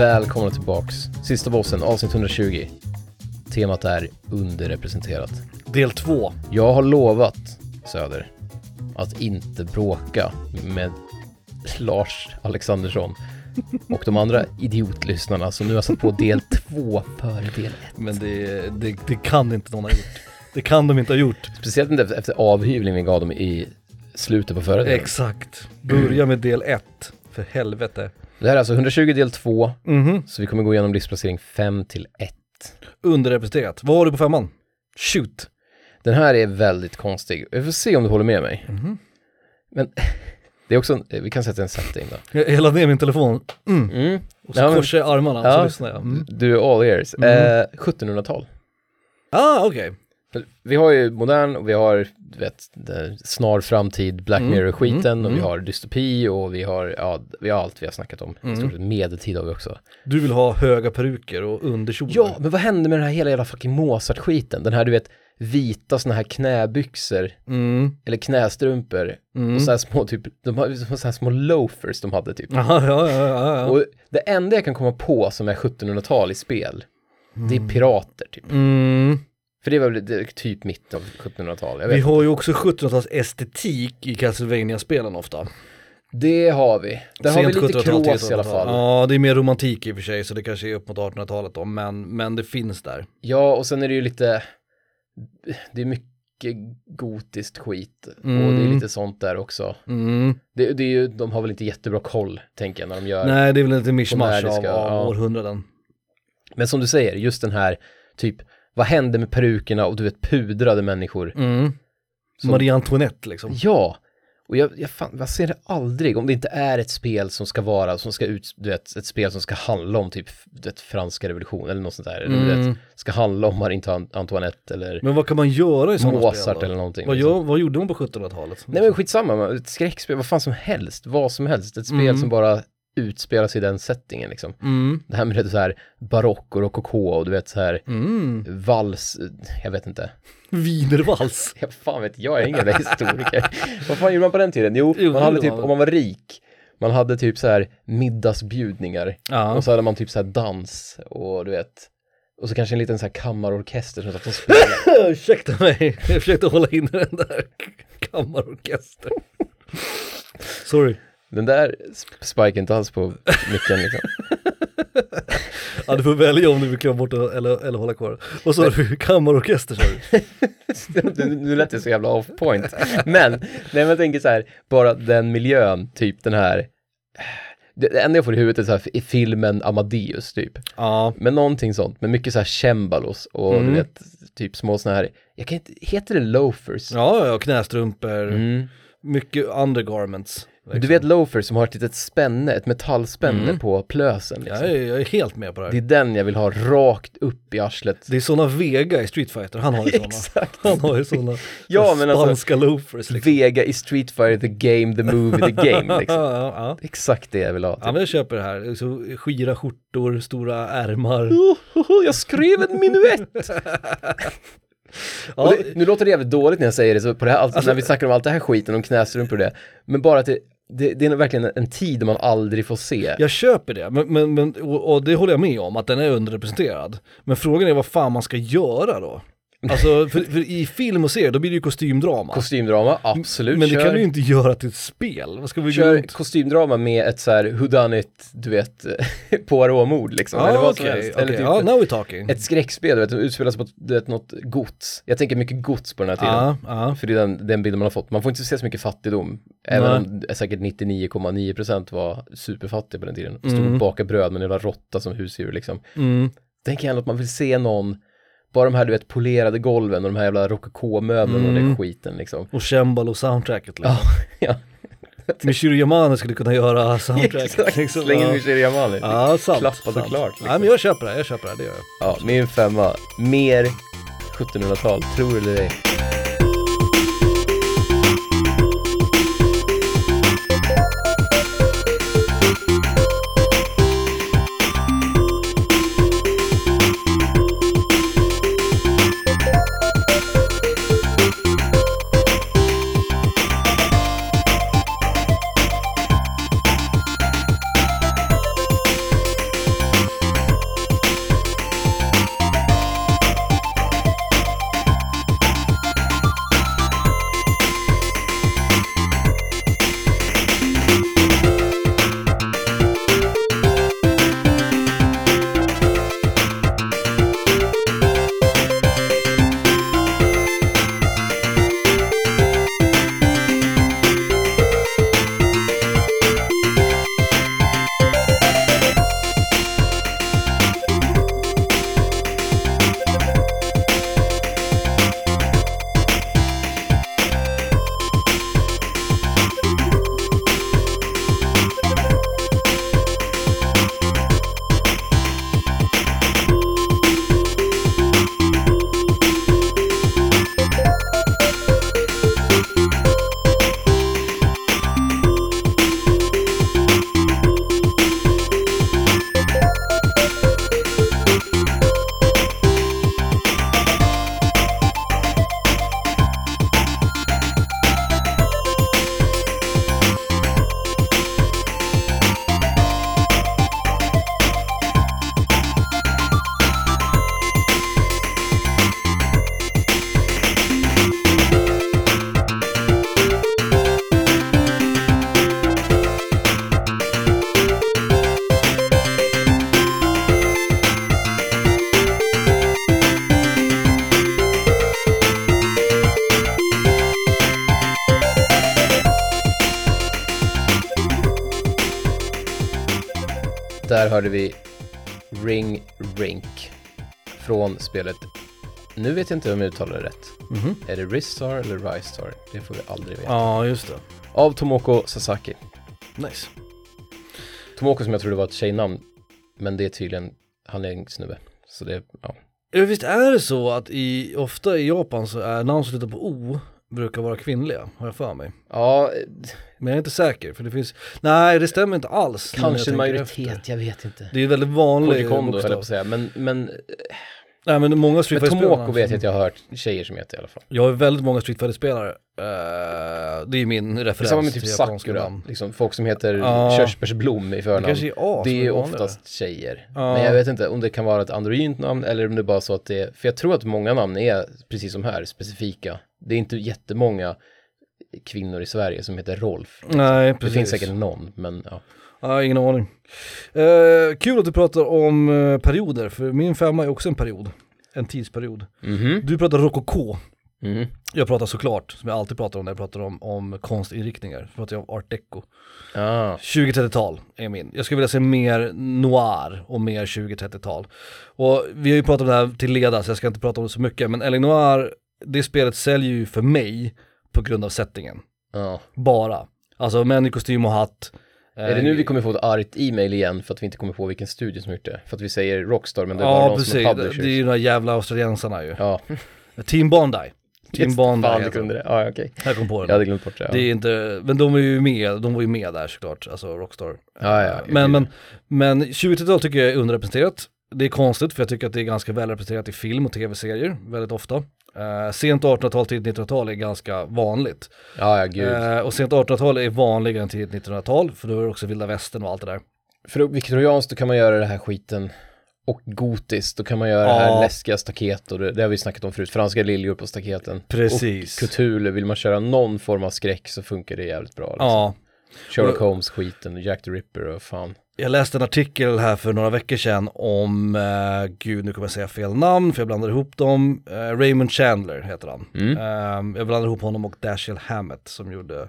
Välkomna tillbaks. Sista bossen, avsnitt 120. Temat är underrepresenterat. Del två. Jag har lovat, Söder, att inte bråka med Lars Alexandersson och de andra idiotlyssnarna som nu har satt på del två före del ett. Men det, det, det kan inte någon ha gjort. Det kan de inte ha gjort. Speciellt inte efter, efter avhyvling vi gav dem i slutet på förra delen. Exakt. Börja med del ett. För helvete. Det här är alltså 120 del 2, Mhm. så vi kommer gå igenom livsplacering 5 till 1. Underrepresenterat. Vad har du på femman? Shoot. Den här är väldigt konstig. Vi får se om du håller med mig. Mhm. Men det är också, en, vi kan sätta en setting då. Jag, jag laddade ner min telefon mm. Mm. och så Ja, men- korsade jag armarna Ja. så lyssnade jag. Mm. Du är all ears. Mm. Eh, 1700-tal. Ah, okej. Vi har ju modern och vi har, vet, snar framtid, Black Mm, Mirror-skiten mm, och vi mm. har dystopi och vi har, ja, vi har allt vi har snackat om. Mm. stort medeltid har vi också. Du vill ha höga peruker och underkjolar. Ja, men vad hände med den här hela jävla fucking Mozart-skiten? Den här, du vet, vita såna här knäbyxor, Mm. eller knästrumpor, Mm. och så här små typ, de har så här små loafers de hade typ. Aha, ja, ja, ja, ja. Och det enda jag kan komma på som är 1700-tal i spel, det är pirater typ. Mm. För det var väl typ mitt av 1700-tal, jag vet Vi har ju också 1700-tals estetik i Castlevania-spelen ofta. Det har vi. Där har vi Sent lite 1700-tal, krås i alla 1700-tal. fall. Ja, det är mer romantik i och för sig, så det kanske är upp mot 1800-talet då, men, men det finns där. Ja, och sen är det ju lite, det är mycket gotiskt skit och det är Mm. lite sånt där också. Mm. Det, det är ju, de har väl inte jättebra koll, tänker jag, när de gör. Nej, det är väl lite mischmasch av ja. århundraden. Men som du säger, just den här, typ, vad hände med perukerna och du vet pudrade människor? Mm. Som- Marie Antoinette liksom. Ja, och jag, jag, fan, jag ser det aldrig, om det inte är ett spel som ska vara, som ska ut, du vet, ett spel som ska handla om typ, vet, franska revolutionen eller något sånt där, eller du vet, Mm. ska handla om Marie Anto- Antoinette eller Men vad kan man göra i sådana Mozart spel då? eller någonting. Vad, liksom. gör, vad gjorde man på 1700-talet? Nej men skitsamma, ett skräckspel, vad fan som helst, vad som helst, ett spel Mm. som bara utspelar sig i den settingen liksom. Mm. Det här med det så här barock och rokoko och du vet så här Mm. vals, jag vet inte. Wienervals. Jag fan vet jag, jag är ingen historiker. vad fan gjorde man på den tiden? Jo, Jo, man hade typ, om man var rik, man hade typ så här middagsbjudningar Ja. och så hade man typ så här dans och du vet, och så kanske en liten så här kammarorkester som satt och spelade. Ursäkta mig, jag försökte hålla in den där kammarorkestern. Sorry. Den där sp- spiken inte alls på micken liksom. Ja, du får välja om du vill kliva bort eller, eller hålla kvar. Och så har du kammarorkester sa du. nu, lät det så jävla off point. Men, nej men jag tänker så här, bara den miljön, typ den här, det det enda jag får i huvudet är så här i filmen Amadeus typ. Ja. Men någonting sånt, med mycket så här cembalos och Mm. du vet, typ små såna här, jag kan inte, heter det loafers? Ja, ja, knästrumpor, Mm. mycket undergarments. Du vet loafers som har ett litet spänne, ett metallspänne Mm. på plösen liksom. Jag är, jag är helt med på det här. Det är den jag vill ha rakt upp i arslet. Det är sådana Vega i Street Fighter, han har ju sådana. Exakt. Han har ju sådana Ja, men alltså- spanska loafers liksom. Vega i Street Fighter, the game, the movie, the game liksom. Ja, ja. Exakt det jag vill ha. Typ. ja, men jag köper det här. Så skira skjortor, stora ärmar. Oh, oh, oh, jag skrev en minuett! Ja, det, nu låter det jävligt dåligt när jag säger det, så på det här, alltså, Alltså- när vi snackar om allt det här skiten, om knästrumpor och det, men bara att det, det, det är verkligen en tid man aldrig får se. Jag köper det, men, men, men, och, och det håller jag med om, att den är underrepresenterad. Men frågan är vad fan man ska göra då? Alltså, för, för i film och serier, då blir det ju kostymdrama. Kostymdrama, absolut. men det kör, kan du ju inte göra till ett spel. Vad ska vi gå kör runt? kostymdrama med ett så här whodunit, du vet, Poirot-mord liksom, eller Ja, vad som helst. okej. Eller typ Ja, now we're talking. ett skräckspel, du vet, som utspelas på du vet, något gods. Jag tänker mycket gods på den här tiden. Ja, ja. För det är den, den bilden man har fått. Man får inte se så mycket fattigdom. Även Nej. om det är säkert 99,9% var superfattig på den tiden. Stod Mm. och bakade bröd med en jävla råtta som husdjur liksom. Mm. Tänker jag ändå att man vill se någon, bara de här du vet polerade golven och de här jävla rokoko-möblerna och Mm. den skiten liksom. Och Cembalo-soundtracket liksom. Ja. Michiru Yamane skulle kunna göra soundtracket. Exakt, liksom. släng in. Michel Yamane. Ja, sant. Klappat och klart, liksom. Nej, men jag köper det, jag köper det, det gör jag. Ja, min femma, mer 1700-tal, tror eller ej. Vet jag inte om jag uttalar det rätt. Mhm. Är det Ristar eller Ristar? Det får vi aldrig veta. Ja, just det. Av Tomoko Sasaki. Nice. Tomoko som jag trodde var ett tjejnamn, men det är tydligen, han är en snubbe. Så det, ja. Ja, visst är det så att i, ofta i Japan så är namn som slutar på O brukar vara kvinnliga, har jag för mig. Ja, Men jag är inte säker, för det finns, nej det stämmer inte alls. kanske en majoritet, efter. jag vet inte. Det är väldigt vanligt Koji Kondo höll jag på att säga, men, men, Nej men många Street men Fighter-spelare. Tomoko vet jag att jag har hört tjejer som heter i alla fall. Jag har väldigt många Street Fighter-spelare. Eh, det är min Det är referens samma med typ Sakura, liksom folk som heter Ja. körsbärsblom i Det förnamn. kanske är A Det är oftast tjejer. Ja. Men jag vet inte om det kan vara ett androgynt namn eller om det är bara så att det är, för jag tror att många namn är, precis som här, specifika. Det är inte jättemånga kvinnor i Sverige som heter Rolf. Nej, Det precis. finns säkert någon, men ja. Ja, ingen aning. Eh, kul att du pratar om eh, perioder, för min femma är också en period. En tidsperiod. Mhm. Du pratar rokoko. Mhm. Jag pratar såklart, som jag alltid pratar om när jag pratar om, om konstinriktningar, så pratar jag om art deco. Ah. 20-30-tal är min. Jag skulle vilja se mer noir och mer 20-30-tal. Och vi har ju pratat om det här till leda så jag ska inte prata om det så mycket, men L.A. Noir, det spelet säljer ju för mig på grund av settingen. Ja. Bara. Alltså män i kostym och hatt. Är det nu vi kommer få ett argt e-mail igen för att vi inte kommer på vilken studio som gjort det? För att vi säger Rockstar men det bara Ja de precis, som är det, publishers. det är ju de här jävla australiensarna ju. Ja, Team Bondi. Team Bondi Fan, du kunde de. det. Ja, okej. Jag kom på Jag den. hade glömt bort det. Ja. Det är inte, men de är ju med, de var ju med där såklart, alltså Rockstar. Ja, ja, men, men, men 20-tal tycker jag är underrepresenterat. Det är konstigt för jag tycker att det är ganska välrepresenterat i film och tv-serier väldigt ofta. Uh, sent 1800-tal till 1900-tal är ganska vanligt. Ja, ja, gud. Eh, och sent 1800-tal är vanligare än tidigt 1900-tal för då är det också vilda västern och allt det där. För viktorianskt då kan man göra det här skiten och gotiskt, då kan man göra det Ja. här läskiga staket och det, det har vi snackat om förut, franska liljor på staketen. Precis. Och Cthulhu, vill man köra någon form av skräck så funkar det jävligt bra. Liksom. Ja, Sherlock Holmes-skiten, Jack the Ripper och fan. Jag läste en artikel här för några veckor sedan om, eh, gud nu kommer jag säga fel namn för jag blandar ihop dem, eh, Raymond Chandler heter han. Mm. Eh, jag blandar ihop honom och Dashiell Hammett som gjorde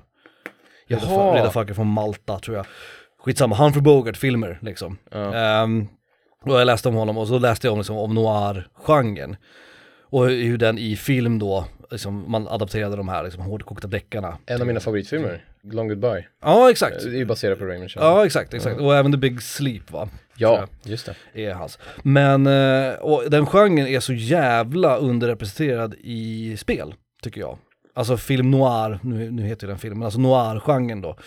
Jaha. Riddarfackeln från Malta tror jag. Skitsamma, Humphrey Bogart-filmer liksom. Ja. Ehm, och jag läste om honom och så läste jag om, liksom, om noir-genren. Och hur den i film då, liksom, man adapterade de här liksom, hårdkokta deckarna. En av mina favoritfilmer, Long Goodbye. Ja exakt. Det är ju baserat på Raymond Chandler. Ja exakt, exakt. Och även The Big Sleep va? Ja, just det. är hans. Men, eh, och den genren är så jävla underrepresenterad i spel, tycker jag. Alltså film noir, nu, nu heter ju den filmen, men alltså noir-genren då.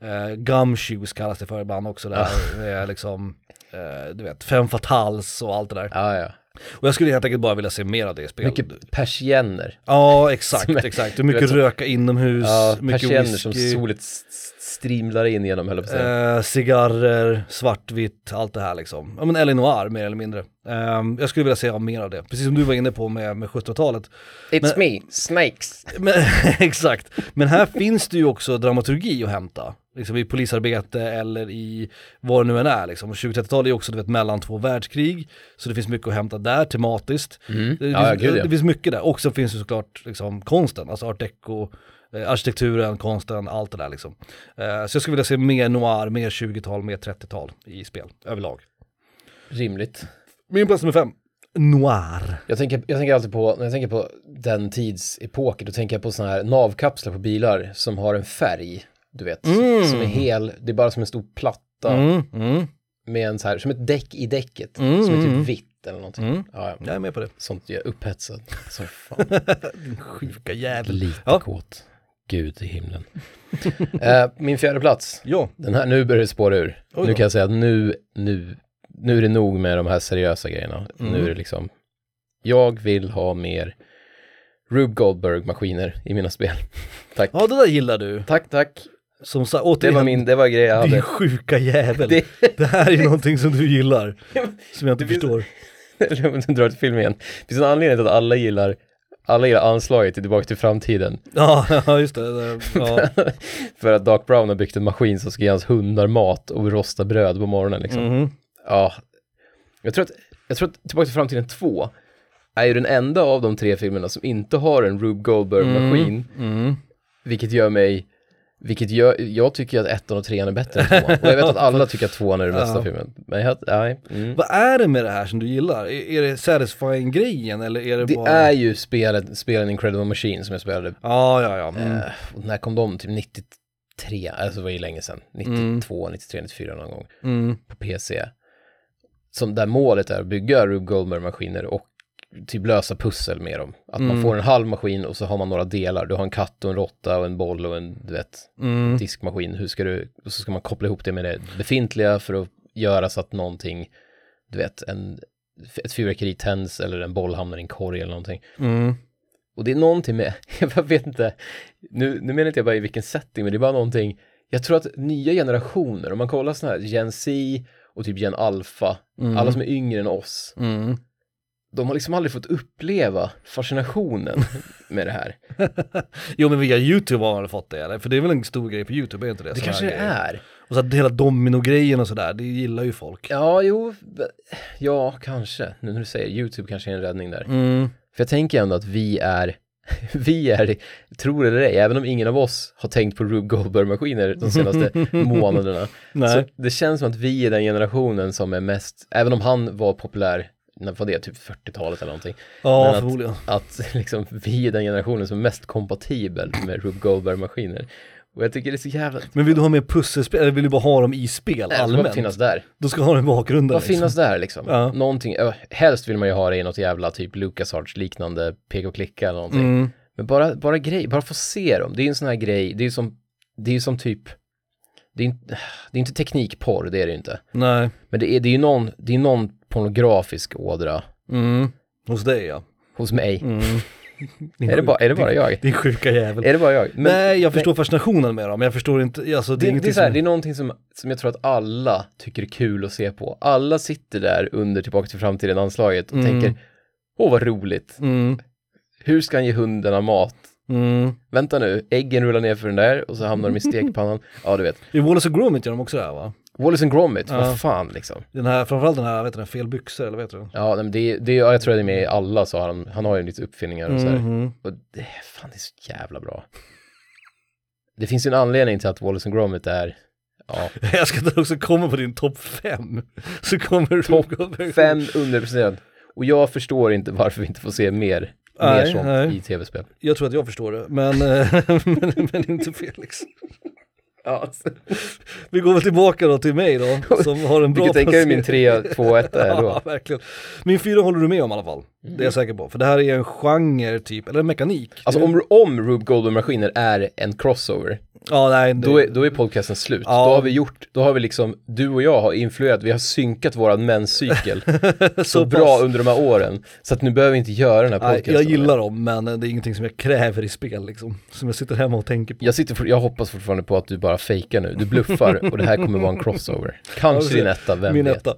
Eh, gumshoes kallas det för ibland också, där det är liksom, eh, du vet, fem fatals och allt det där. Ja, ja. Och jag skulle helt enkelt bara vilja se mer av det i spel. Mycket persienner. Ja, exakt, exakt. Och mycket röka inomhus, Ja, mycket persienner som whisky. Strimlar in genom, höll jag på att säga. Eh, cigarrer, svartvitt, allt det här liksom. Ja men L.A. Noir mer eller mindre. Ehm, jag skulle vilja se mer av det. Precis som du var inne på med, med 1700-talet. It's men- me, Snakes. Men, exakt. Men här finns det ju också dramaturgi att hämta. Liksom i polisarbete eller i vad det nu än är liksom. Och 20-30-talet är också du vet, mellan två världskrig. Så det finns mycket att hämta där tematiskt. Mm. Det, Ja, finns, ja. det finns mycket där. Och så finns det såklart liksom, konsten, alltså art deco, eh, arkitekturen, konsten, allt det där liksom. Eh, så jag skulle vilja se mer noir, mer 20-tal, mer 30-tal i spel överlag. Rimligt. Min plats nummer fem, noir. Jag tänker, jag tänker alltid på, när jag tänker på den tidsepoken, då tänker jag på sådana här navkapslar på bilar som har en färg, du vet, Mm. som är hel, det är bara som en stor platta Mm, mm, med en så här, som ett däck i däcket, Mm, som är mm. typ vitt eller någonting. mm. Ja, ja. Jag är med på det. Sånt gör upphetsad. Så fan, Din sjuka jävel. lite Ja. kåt. Gud i himlen. eh, min fjärde plats, Ja, den här, nu börjar det spåra ur. Oj Nu kan jag säga att nu, nu, nu är det nog med de här seriösa grejerna. Mm. Nu är det liksom, jag vill ha mer Rube Goldberg-maskiner i mina spel. tack. ja det där gillar du. Tack, tack. Som Det återigen, var min, det var grej jag din hade. sjuka jävel. Det... Det, här är någonting som du gillar. Som jag inte Det finns- förstår. om du drar till film igen. Det finns en anledning till att alla gillar, alla gillar anslaget till Tillbaka till framtiden. Ja, just det. ja. För att Doc Brown har byggt en maskin som ska ge hans hundar mat och rosta bröd på morgonen liksom. Mhm. Ja, jag tror att, jag tror att Tillbaka till framtiden 2 är ju den enda av de tre filmerna som inte har en Rube Goldberg-maskin, Mm. vilket gör mig Vilket jag, jag tycker att ettan och trean är bättre än tvåan. Och jag vet att alla tycker att tvåan är den bästa Ja. filmen. Men jag, nej. Mm. Vad är det med det här som du gillar? Är, är det satisfying-grejen eller är det, Det bara... är ju spelet, spelen Incredible Machine som jag spelade. Ja, ja, ja. Mm. Eh, när kom de? Typ 93, alltså det var ju länge sedan. 92, 93, 94 någon gång. Mm. På PC. Som där målet är att bygga Rube Goldberg-maskiner och typ lösa pussel med dem. Att man Mm. får en halv maskin och så har man några delar. Du har en katt och en råtta och en boll och en, du vet, Mm. diskmaskin. Hur ska du, och så ska man koppla ihop det med det befintliga för att göra så att någonting, du vet, en, ett fyrverkeri tänds eller en boll hamnar i en korg eller någonting. Mm. Och det är någonting med, jag vet inte, nu, nu menar inte jag bara i vilken setting, men det är bara någonting, jag tror att nya generationer, om man kollar sådana här Gen Z och typ Gen Alpha, Mm. alla som är yngre än oss, Mm. De har liksom aldrig fått uppleva fascinationen med det här. Jo men via YouTube har man fått det eller? För det är väl en stor grej på YouTube, är inte det? Det kanske det grejer. är. Och så att hela domino-grejen och sådär, det gillar ju folk. Ja, jo, ja, kanske. Nu när du säger YouTube kanske är en räddning där. Mm. För jag tänker ändå att vi är, vi är, tror eller ej, även om ingen av oss har tänkt på Rube Goldberg-maskiner de senaste månaderna. Nej. Så det känns som att vi är den generationen som är mest, även om han var populär, var det, typ 40-talet eller någonting, Ja, men att- förmodligen. att liksom vi är den generationen som är mest kompatibel med Rube Goldberg-maskiner. Och jag tycker det är så jävla... Men vill du ha med pusselspel, eller vill du bara ha dem i spel Nej, allmänt? finnas där. Då ska ha dem i bakgrunden Bara liksom. finnas där liksom. Ja. Någonting, helst vill man ju ha det i något jävla typ LucasArts liknande peka och klicka eller någonting. Mm. Men bara, bara grej, bara få se dem. Det är en sån här grej, det är som, det är som typ, det är, inte- det är inte teknikporr, det är det ju inte. Nej. Men det är, det är ju någon, det är någon pornografisk ådra Mm. Hos dig ja. hos mig. Mm. Är, det bara, är det bara jag? Din sjuka jävel. Är det bara jag? Men, nej, jag förstår fascinationen med dem, men jag förstår inte, alltså det, det, är det, är så här, som... det är någonting som, som jag tror att alla tycker är kul att se på. Alla sitter där under Tillbaka till framtiden anslaget och Mm. tänker, åh vad roligt. Mm. Hur ska han ge hundarna mat? Mm. Vänta nu, äggen rullar ner för den där och så hamnar de i stekpannan. Ja, du vet. I Wallace och Gromit gör de också det här va? Wallace and Gromit, Ja. vad fan liksom. Den här, framförallt den här, vet du, den fel byxor eller vet du? Ja, men det, det, ja, jag tror det är med i alla så han, han har ju lite uppfinningar och så här. Mhm. Och det, fan det är så jävla bra. Det finns ju en anledning till att Wallace and Gromit är, ja, Jag ska också komma på din topp fem. Så kommer Topp du... fem underrepresenterad. Och jag förstår inte varför vi inte får se mer, mer Nej, sånt nej. i tv-spel. Jag tror att jag förstår det, men, men, men inte Felix. Ja, alltså. Vi går väl tillbaka då till mig då, som har en Du bra kan tänka dig min placering. 3, 2, 1 är Ja, då. verkligen. Min fyra håller du med om i alla fall. Det är jag säker på. För det här är en genre typ, eller en mekanik. Alltså om, om Rube Goldberg-maskiner är en crossover, Ja, nej. Det... då är, då är podcasten slut. Ja. Då har vi gjort, då har vi liksom, du och jag har influerat, vi har synkat våran menscykel så, Så bra under de här åren. Så att nu behöver vi inte göra den här Nej, podcasten. jag gillar dem, men det är ingenting som jag kräver i spel liksom. Som jag sitter hemma och tänker på. Jag, sitter jag hoppas fortfarande på att du bara fejkar nu. Du bluffar och det här kommer vara en crossover. Kanske din etta, vem Min vet? etta.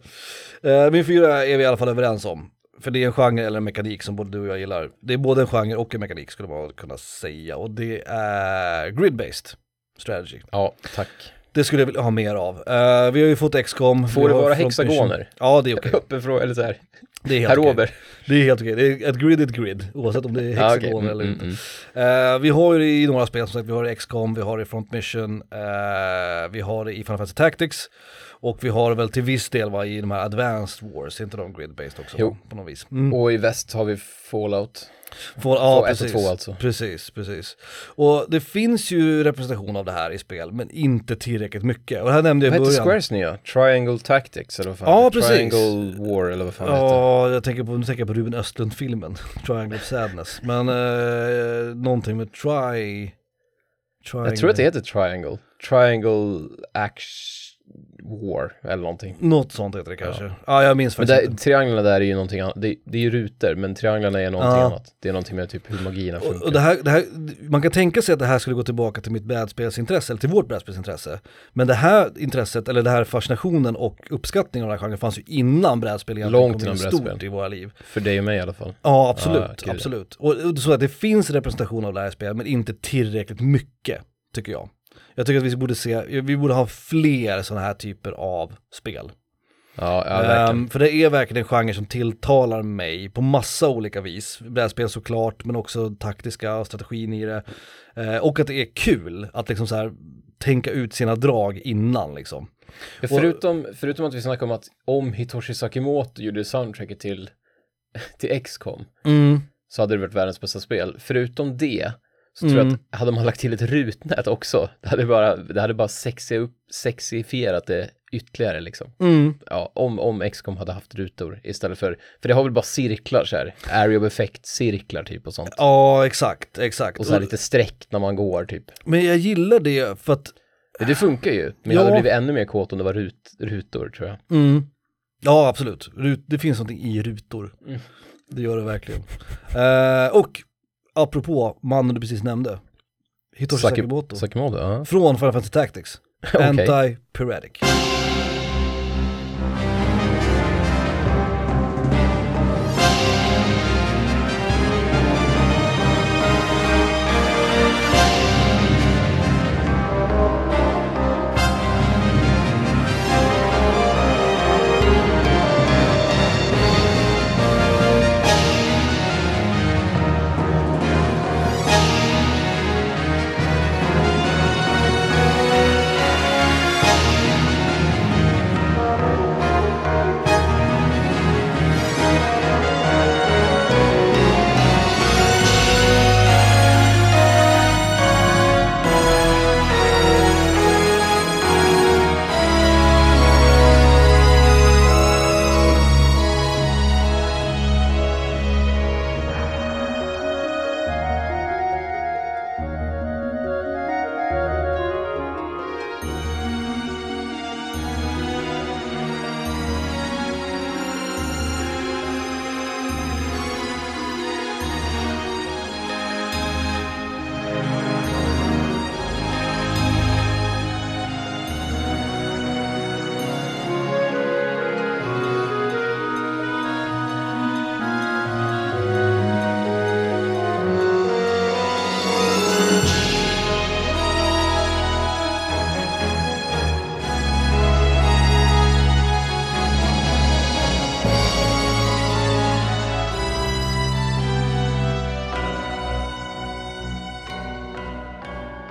Eh, min fyra är vi i alla fall överens om. För det är en genre eller en mekanik som både du och jag gillar. Det är både en genre och en mekanik skulle man kunna säga. Och det är grid-based strategy. Ja, tack. Det skulle jag vilja ha mer av. Eh, vi har ju fått XCOM. Får det vara hexagoner? Ja, det är okej. Öppen fråga, eller så här. Det är helt okej. Ober. Det är helt okej. Det är ett grid är ett grid, oavsett om det är Ja, okej. hexagon Mm, eller mm, inte. mm. Eh, vi har ju det i några spel som sagt, vi har det i XCOM, vi har det i Front Mission, eh, vi har det i Final Fantasy Tactics och vi har väl till viss del va, i de här Advanced Wars, inte de grid-based också? Jo. På något vis. Mm. Och i väst har vi Fallout. Får, ja, Två- ett och precis. två alltså. Precis, precis. Och det finns ju representation av det här i spel, men inte tillräckligt mycket. Och det här nämnde jag Vad i heter början. Squares nya? Triangle Tactics eller vad fan Ja, heter precis. Triangle War eller vad fan heter Ja, jag tänker på, nu tänker jag på Ruben Östlund-filmen, Triangle of Sadness. Men eh, någonting med Try... Triangle. Jag tror att det heter Triangle. Triangle Action War eller någonting. Något sånt heter det kanske. Ja, jag minns Men faktiskt där, inte. trianglarna där är ju någonting annat. Det, det är ju rutor, men trianglarna är någonting Ja. annat. Det är någonting med typ hur magierna Och, funkar. och det här, det här, man kan tänka sig att det här skulle gå tillbaka till mitt brädspelsintresse, eller till vårt brädspelsintresse. Men det här intresset, eller det här fascinationen och uppskattningen av den här genren fanns ju innan brädspel egentligen Långt kom innan in stort brädspel. i våra liv. För dig och mig i alla fall. Ja, absolut, Ja, gud. absolut. Och, och så att det finns representation av det här spelet, men inte tillräckligt mycket, tycker jag. Jag tycker att vi borde se, vi borde ha fler sådana här typer av spel. Ja, ja. Ehm, för det är verkligen en genre som tilltalar mig på massa olika vis. Brädspel såklart, men också taktiska och strategin i det. Eh, och att det är kul att liksom så här tänka ut sina drag innan liksom. Ja, förutom, förutom att vi snackar om att om Hitoshi Sakimoto gjorde soundtracket till, till XCOM Mm. så hade det varit världens bästa spel. Förutom det så tror jag Mm. att hade man lagt till ett rutnät också, det hade bara, det hade bara sexi upp, sexifierat det ytterligare liksom. Mm. Ja, om, om XCOM hade haft rutor istället för, för det har väl bara cirklar så här, area of effect cirklar typ och sånt. Ja, exakt, exakt. Och så här lite streck när man går typ. Men jag gillar det för att, Men det funkar ju, men jag Ja. hade blivit ännu mer kåt om det var rut, rutor tror jag. mm. ja absolut, Rut, det finns någonting i rutor. Mm. Det gör det verkligen. Eh, och apropå mannen du precis nämnde, Hitoshi Saki- Sakimoto. Sakimoto, ja. Från Final Fantasy Tactics. Okej. Anti-Piratic.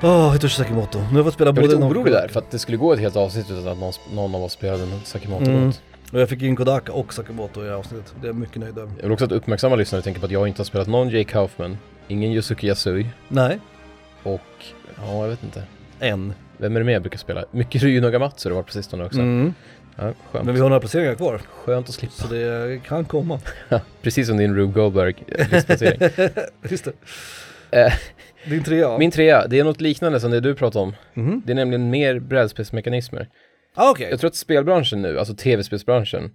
Åh, Hitoshi Sakimoto. Nu har jag fått spela Jag var både lite någon- orolig där för att det skulle gå ett helt avsnitt utan att någon, någon av oss spelade en Sakimoto Mm. Och jag fick in Kodaka och Sakimoto i avsnittet. Det är jag mycket nöjd över. Jag vill också att uppmärksamma lyssnare tänker på att jag inte har spelat någon Jay Kaufman, ingen Yusuke Yasui Nej, och, ja jag vet inte. en. Vem är det mer jag brukar spela? Mycket Ryu Nagamatsu det varit på sistone också. Mm. Ja, skönt. Men vi har några placeringar kvar. Skönt att slippa. Så det kan komma. Precis som din Rube Goldberg-listplacering. Just det. Din trea? Min trea, det är något liknande som det du pratade om. Mhm. Det är nämligen mer brädspelsmekanismer. Ah, okej. Jag tror att spelbranschen nu, alltså tv-spelsbranschen,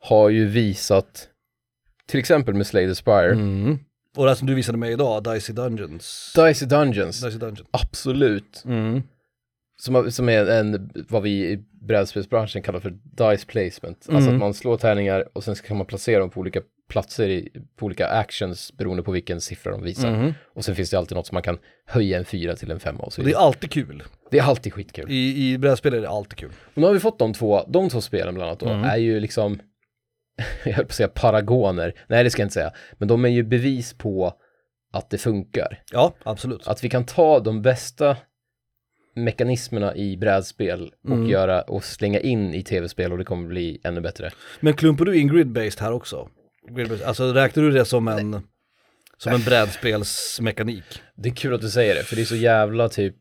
har ju visat, till exempel med Slay the Spire, Mm. Och det som du visade mig idag, Dicey Dungeons. Dicey Dungeons, Dicey Dungeon. absolut. Mm. Som, som är en, vad vi i brädspelsbranschen kallar för dice placement. Alltså Mm. att man slår tärningar och sen kan man placera dem på olika platser, i, på olika actions beroende på vilken siffra de visar. Mhm. Och sen finns det alltid något som man kan höja en fyra till en femma och så Och det är vidare. alltid kul. Det är alltid skitkul. I, i brädspel är det alltid kul. Och nu har vi fått de två, de två spelen bland annat då, Mm. är ju liksom, jag höll på att säga paragoner, nej det ska jag inte säga, men de är ju bevis på att det funkar. Ja, absolut. Att vi kan ta de bästa mekanismerna i brädspel och Mm. göra och slänga in i tv-spel och det kommer bli ännu bättre. Men klumpar du in grid-based här också? Alltså räknar du det som en, som en brädspelsmekanik? Det är kul att du säger det, för det är så jävla typ...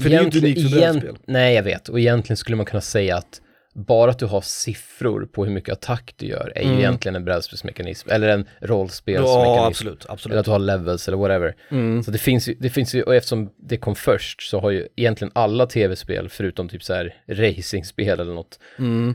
För det är ju inte unikt för brädspel. Nej, jag vet. Och egentligen skulle man kunna säga att bara att du har siffror på hur mycket attack du gör är ju Mm. egentligen en brädspelsmekanism, eller en rollspelsmekanism. Ja, absolut, Eller absolut. att du har levels eller whatever. Mm. Så det finns ju, det finns ju, och eftersom det kom först så har ju egentligen alla tv-spel, förutom typ så här racingspel eller något, Mm.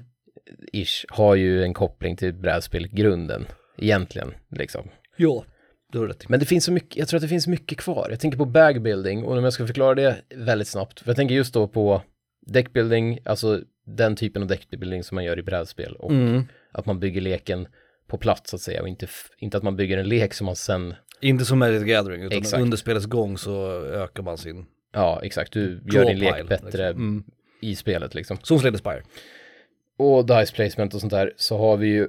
Ish, har ju en koppling till brädspel grunden. Egentligen, liksom. Ja, det har rätt. Men det finns så mycket, jag tror att det finns mycket kvar. Jag tänker på bagbuilding och om jag ska förklara det väldigt snabbt. För jag tänker just då på deckbuilding, alltså den typen av deckbuilding som man gör i brädspel och Mm. att man bygger leken på plats så att säga och inte, inte att man bygger en lek som man sen, Inte som Magic the Gathering, utan Exakt. under spelets gång så ökar man sin ja exakt, du gör din lek bättre liksom. Mm. i spelet liksom. Som Slay the Spire. Och dice placement och sånt där så har vi ju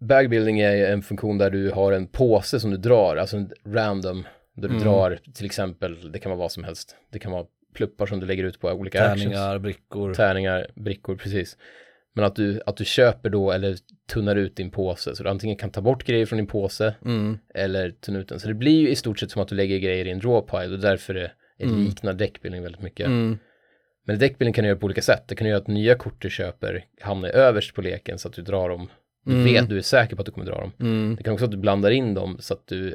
Bagbuilding är en funktion där du har en påse som du drar, alltså en random, där du Mm. drar till exempel, det kan vara vad som helst, det kan vara pluppar som du lägger ut på olika actions. Tärningar, brickor. Tärningar, brickor, precis. Men att du, att du köper då eller tunnar ut din påse. Så du antingen kan ta bort grejer från din påse Mm. eller tunna ut den. Så det blir ju i stort sett som att du lägger grejer i en drawpile och därför är det Mm. liknar deckbuilding väldigt mycket. Mm. Men deckbuilding kan du göra på olika sätt. Det kan du göra att nya kort du köper hamnar överst på leken så att du drar dem. Du Mm. vet, du är säker på att du kommer dra dem. Mm. Det kan också att du blandar in dem så att du,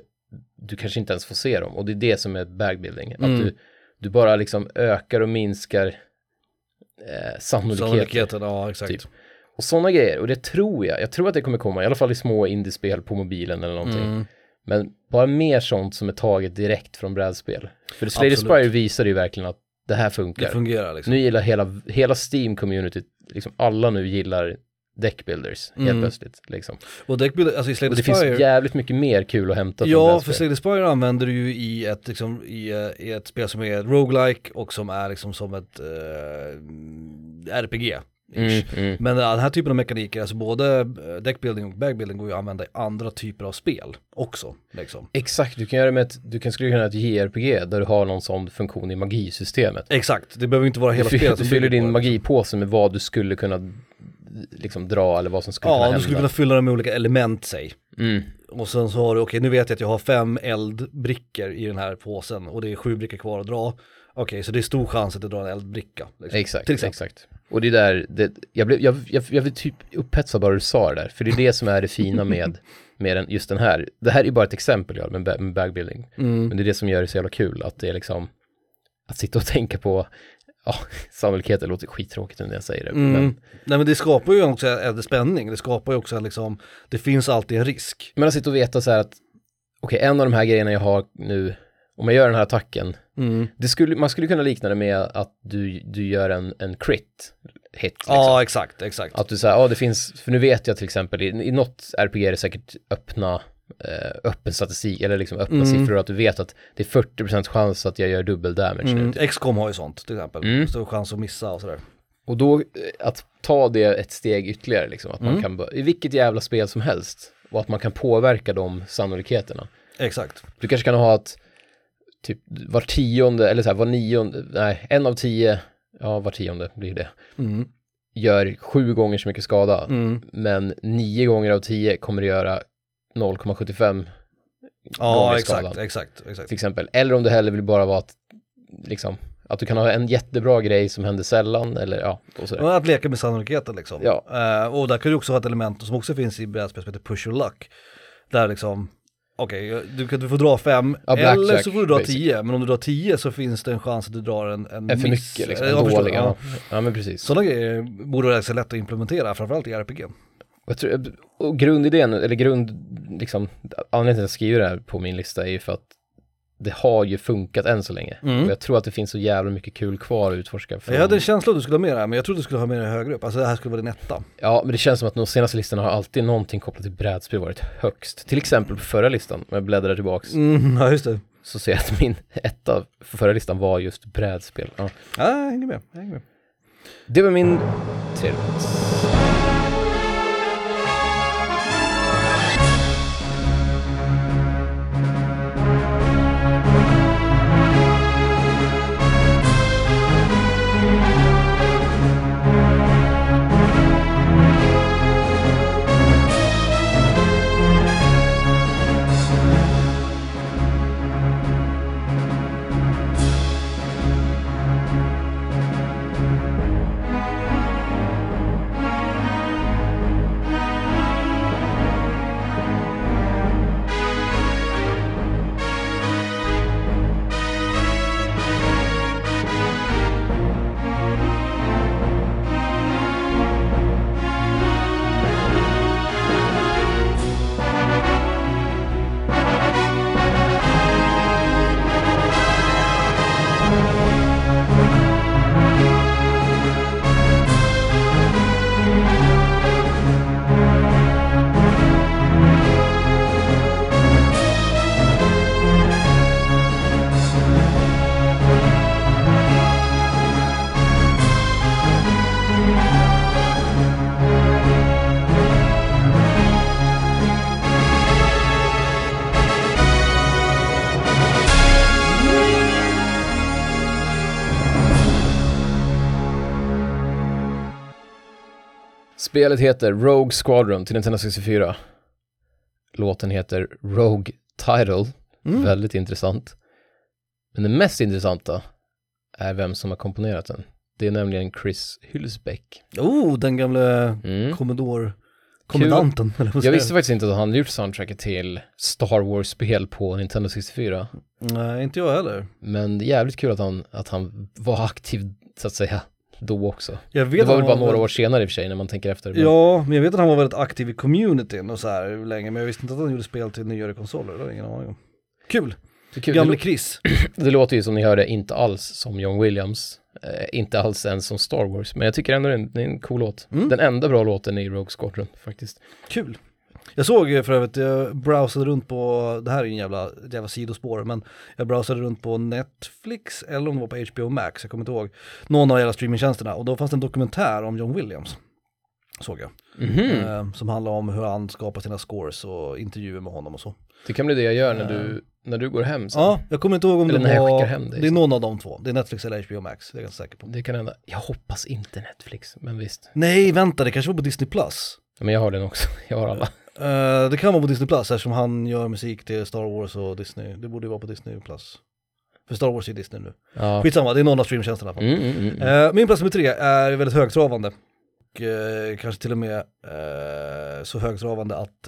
du kanske inte ens får se dem. Och det är det som är bagbuilding. Att Mm. du, du bara liksom ökar och minskar eh, sannolikheter. Sannolikheten, ja exakt. Typ. Och sådana grejer. Och det tror jag. Jag tror att det kommer komma. I alla fall i små indiespel på mobilen eller någonting. Mm. Men bara mer sånt som är taget direkt från brädspel. För Absolut. Spire visar ju verkligen att det här Det funkar. fungerar liksom. Nu gillar hela, hela Steam-communityt, liksom alla nu gillar deckbuilders helt Mm. plötsligt. Liksom. Och deckbuild, alltså i Slay Och det finns jävligt mycket mer kul att hämta ja för the Spire använder du ju i ett, liksom, i, eh, i ett spel som är roguelike och som är liksom som ett eh, RPG. Mm, mm. Men den här typen av mekaniker, alltså både eh, deckbuilding och bagbuilding går ju att använda i andra typer av spel också. Liksom. Exakt, du kan göra med ett, du kan skulle kunna göra ett JRPG där du har någon sån funktion i magisystemet. Exakt, det behöver inte vara hela du, spelet du fyller din det. magipåse med vad du skulle kunna liksom dra eller vad som skulle Ja, kunna du hända. skulle kunna fylla den med olika element säg. mm. Och sen så har du, okej nu vet jag att jag har fem eldbrickor i den här påsen och det är sju brickor kvar att dra. Okej, så det är stor chans att du drar en eldbricka. Liksom. Exakt, exakt. Och det är där, det, jag, blev, jag, jag, jag blev typ upphetsad bara du sa det där, för det är det som är det fina med, med den, just den här. Det här är bara ett exempel ja, med, ba- med bagbuilding, Mm. men det är det som gör det så jävla kul, att det är liksom, att sitta och tänka på, ja, sannolikheter låter skittråkigt när jag säger det, Mm. men, Nej men det skapar ju också en spänning, det skapar ju också liksom, det finns alltid en risk. men att sitta och veta så här att, okej, en av de här grejerna jag har nu, om jag gör den här attacken, Mm. det skulle, man skulle kunna likna det med att du, du gör en, en crit hit. Liksom. Ja exakt, exakt. Att du säger, ja det finns, för nu vet jag till exempel, i, i något RPG är det säkert öppna, eh, öppen statistik, eller liksom öppna Mm. siffror, att du vet att det är 40% chans att jag gör dubbel damage Mm. nu. Typ. XCOM har ju sånt till exempel, Mm. stor chans att missa och sådär. Och då, eh, att ta det ett steg ytterligare, liksom, att man Mm. kan, bö- i vilket jävla spel som helst, och att man kan påverka de sannolikheterna. Exakt. Du kanske kan ha att typ var tionde, eller så här, var nionde, nej, en av tio, ja var tionde blir det, Mm. gör sju gånger så mycket skada. Mm. men nio gånger av tio kommer det göra 0,75 Ja gånger exakt, skadan, exakt, exakt. till exempel. Eller om det hellre vill bara vara att, liksom, att du kan ha en jättebra grej som händer sällan, eller ja, och sådär. Att leka med sannolikheten liksom. Ja. Eh, och där kan du också ha ett element som också finns i brädspel som heter push your luck. Där liksom, okej, du, kan- du får dra fem, Ja, eller så får du dra basic. tio, men om du drar tio så finns det en chans att du drar en, en Är för miss. mycket, liksom, förstår, dålig. Ja. ja. ja, men precis. Sådana grejer borde vara ganska lätt att implementera, framförallt i RPG. Jag tror, och grundidén, eller grund, liksom, anledningen till att jag skriver det här på min lista är ju för att det har ju funkat än så länge. Mm. Och jag tror att det finns så jävla mycket kul kvar att utforska. Från, Jag hade en känsla att du skulle ha med det här, men jag trodde du skulle ha med det högre upp. Alltså det här skulle vara din etta. Ja, men det känns som att de senaste listorna har alltid någonting kopplat till brädspel varit högst. Till exempel på förra listan, om jag bläddrar tillbaks, Mm, ja just det. så ser jag att min etta för förra listan var just brädspel. Ja. Ja, jag hänger med. Jag hänger med. Det var min tredje plats. Spelet heter Rogue Squadron till Nintendo 64. Låten heter Rogue Title, Mm. väldigt intressant. Men det mest intressanta är vem som har komponerat den. Det är nämligen Chris Hylsbeck. Oh, den gamle Mm. Commodore, kommendanten. eller Jag visste faktiskt inte att han gjort soundtracket till Star Wars-spel på Nintendo 64. Nej, inte jag heller. Men det är jävligt kul att han, att han var aktiv, så att säga, då också. Det var väl bara några väl- år senare i och för sig när man tänker efter. Men Ja, men jag vet att han var väldigt aktiv i communityn och så här länge, men jag visste inte att han gjorde spel till nyare konsoler, det har ingen aning om. Kul, kul. gamle Chris. det låter ju som ni hörde inte alls som John Williams, eh, inte alls ens som Star Wars, men jag tycker ändå det är en, det är en cool låt. Mm. Den enda bra låten i Rogue Squadron faktiskt. Kul. Jag såg eh, för övrigt, jag browsade runt på, det här är en jävla, ett jävla sidospår, men jag browsade runt på Netflix eller om det var på HBO Max, jag kommer inte ihåg, någon av alla streamingtjänsterna och då fanns det en dokumentär om John Williams. Såg jag. Mhm. Eh, som handlar om hur han skapar sina scores och intervjuer med honom och så. Det kan bli det jag gör när du, när du går hem sen. Ja, jag kommer inte ihåg om Eller det när jag var, skickar hem dig, det är någon av de två, det är Netflix eller HBO Max, det är jag ganska säker på. Det kan hända. Jag hoppas inte Netflix, men visst. Nej, vänta, det kanske var på Disney Plus. Men jag har den också, jag har alla. Eh, det kan vara på Disney Plus eftersom han gör musik till Star Wars och Disney. Det borde ju vara på Disney Plus. För Star Wars är Disney nu. Ja. Skitsamma, det är någon av streamtjänsterna. Mm, mm, mm. Eh, min plats nummer tre är väldigt högtravande. Och eh, kanske till och med eh, så högtravande att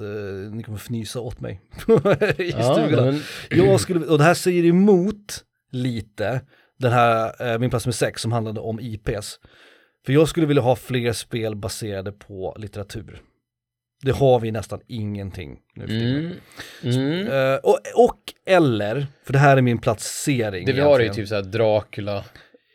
ni kommer fnysa åt mig i ja, stugorna. men, Jag skulle, och det här säger emot lite den här, min plats med sex som handlade om IPs. För jag skulle vilja ha fler spel baserade på litteratur. Det har vi nästan ingenting nu för mm, mm. Eh, och, och eller, för det här är min placering Det vi har är ju typ såhär Dracula,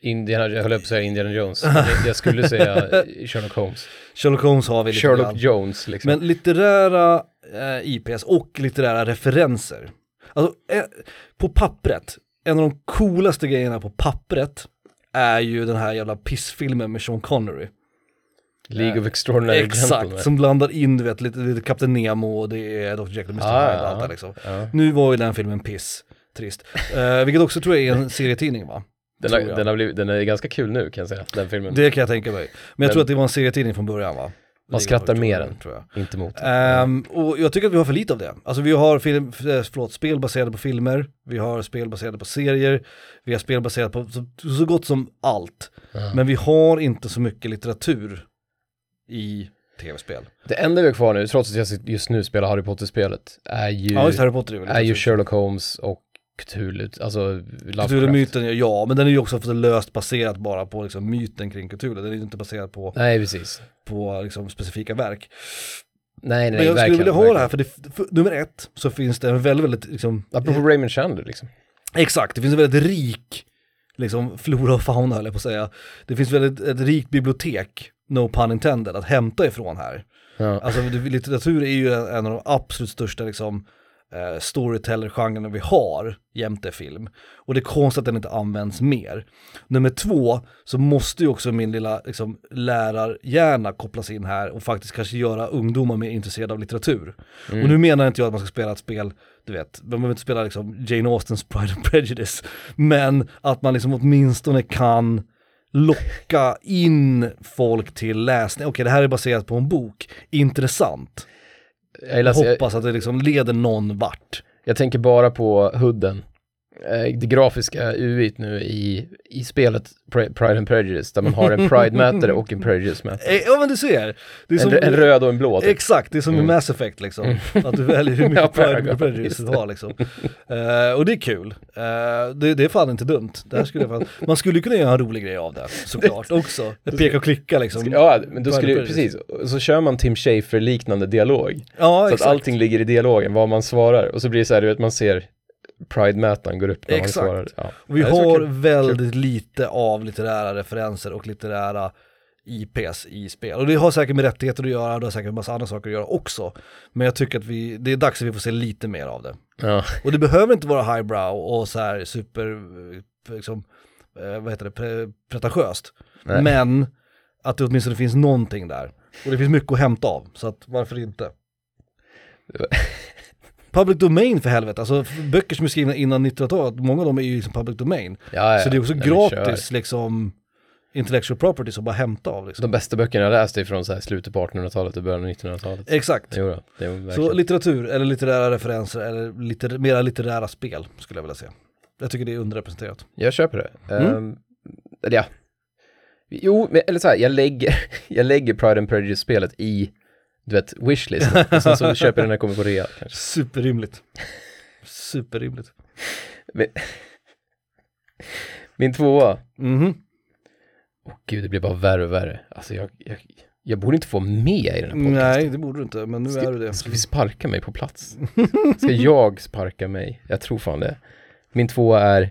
Indiana, jag höll på att säga Indiana Jones, jag skulle säga Sherlock Holmes. Sherlock Holmes har vi lite Sherlock grann. Jones liksom. Men litterära eh, IPs och litterära referenser. Alltså, eh, på pappret, en av de coolaste grejerna på pappret är ju den här jävla pissfilmen med Sean Connery. League of Extraordinary Exakt, Gentlemen. som blandar in du vet lite, lite Kapten Nemo och det är Dr. Jekyll och Mr. Ah, Hyde och allt det liksom. Ja. Nu var ju den filmen piss, trist. Eh, vilket också tror jag är en serietidning va? Den, har, jag. den, har blivit, den är ganska kul nu kan jag säga, den filmen. Det kan jag tänka mig. Men jag Men- tror att det var en serietidning från början va? Man skrattar mer än än. tror jag. Inte mot. Ehm, och jag tycker att vi har för lite av det. Alltså vi har film, eh, förlåt, spel baserade på filmer, vi har spel baserade på serier, vi har spel baserade på så, så gott som allt. Ja. Men vi har inte så mycket litteratur i tv-spel. Det enda vi har kvar nu, trots att jag just nu spelar Harry Potter-spelet, är ju, Ja, just Harry Potter är väl är ju. Sherlock Holmes och Cthulhu, alltså. Cthulhu-myten, ja, men den är ju också löst baserad bara på liksom, myten kring Cthulhu. Den är ju inte baserad på, Nej, precis. på liksom, specifika verk. Nej, nej, men jag skulle vilja ha verkligen. det här, för, det, för nummer ett så finns det en väldigt, väldigt liksom, Apropå Raymond Chandler liksom. Exakt, det finns en väldigt rik liksom, flora och fauna höll jag på att säga. Det finns väldigt ett rikt bibliotek, no pun intended, att hämta ifrån här. Ja. Alltså litteratur är ju en, en av de absolut största liksom, eh, storyteller-genrerna vi har jämte film. Och det är konstigt att den inte används mer. Nummer två, så måste ju också min lilla liksom, lärarhjärna kopplas in här och faktiskt kanske göra ungdomar mer intresserade av litteratur. Mm. Och nu menar inte jag att man ska spela ett spel, du vet, man behöver inte spela liksom Jane Austens Pride and Prejudice, men att man liksom åtminstone kan locka in folk till läsning. Okej, det här är baserat på en bok, intressant. Jag läser, jag, hoppas att det liksom leder någon vart. jag tänker bara på hudden. Eh, Det grafiska UIt nu i, i spelet Pri- Pride and Prejudice, där man har en Pride-mätare och en Prejudice-mätare. Eh, Ja men du ser, det är som, En, en röd och en blå. typ. Exakt, det är som i Mm. Mass Effect liksom. Att du väljer hur Ja, mycket Pride and Prejudice du har liksom. Eh, och det är kul. Eh, det, det är fan inte dumt. Det här skulle fan, man skulle kunna göra en rolig grej av det, såklart också. Peka och klicka liksom. Ja, men då skulle, precis, så kör man Tim Schafer-liknande dialog. Ja, Så att exakt. allting ligger i dialogen, vad man svarar. Och så blir det så här, du vet, man ser Pride-mätaren går upp när Exakt. man svarar. Ja. Och vi Ja, har kul. väldigt lite av litterära referenser och litterära IPs i spel. Och det har säkert med rättigheter att göra, det har säkert med massa andra saker att göra också. Men jag tycker att vi, det är dags att vi får se lite mer av det. Ja. Och det behöver inte vara highbrow och så här super, liksom, eh, vad heter det, pre, pretentiöst. Nej. Men att det åtminstone finns någonting där. Och det finns mycket att hämta av, så att varför inte? Public domain för helvete, alltså böcker som är skrivna innan 1900-talet, många av dem är ju liksom public domain. Ja, ja, så det är också gratis liksom intellectual properties att bara hämta av liksom. De bästa böckerna jag läst är från så här slutet på 1800-talet och början av 1900-talet. Exakt. Jo verkligen. Så litteratur eller litterära referenser eller litter, mera litterära spel skulle jag vilja säga. Jag tycker det är underrepresenterat. Jag köper det. Mm. Eller ja. Jo, men, eller så här, jag lägger, jag lägger Pride and Prejudice-spelet i, du vet, wishlisten. och sen så köper jag den när jag kommer på rea kanske. Superrimligt. Superrimligt. Men, min tvåa, Mhm. åh gud, det blir bara värre och värre. Alltså jag, jag, jag borde inte få med i den här podcasten. Nej, det borde du inte, men nu Ska, är du det. ska vi sparka mig på plats? Ska jag sparka mig? Jag tror fan det. Min tvåa är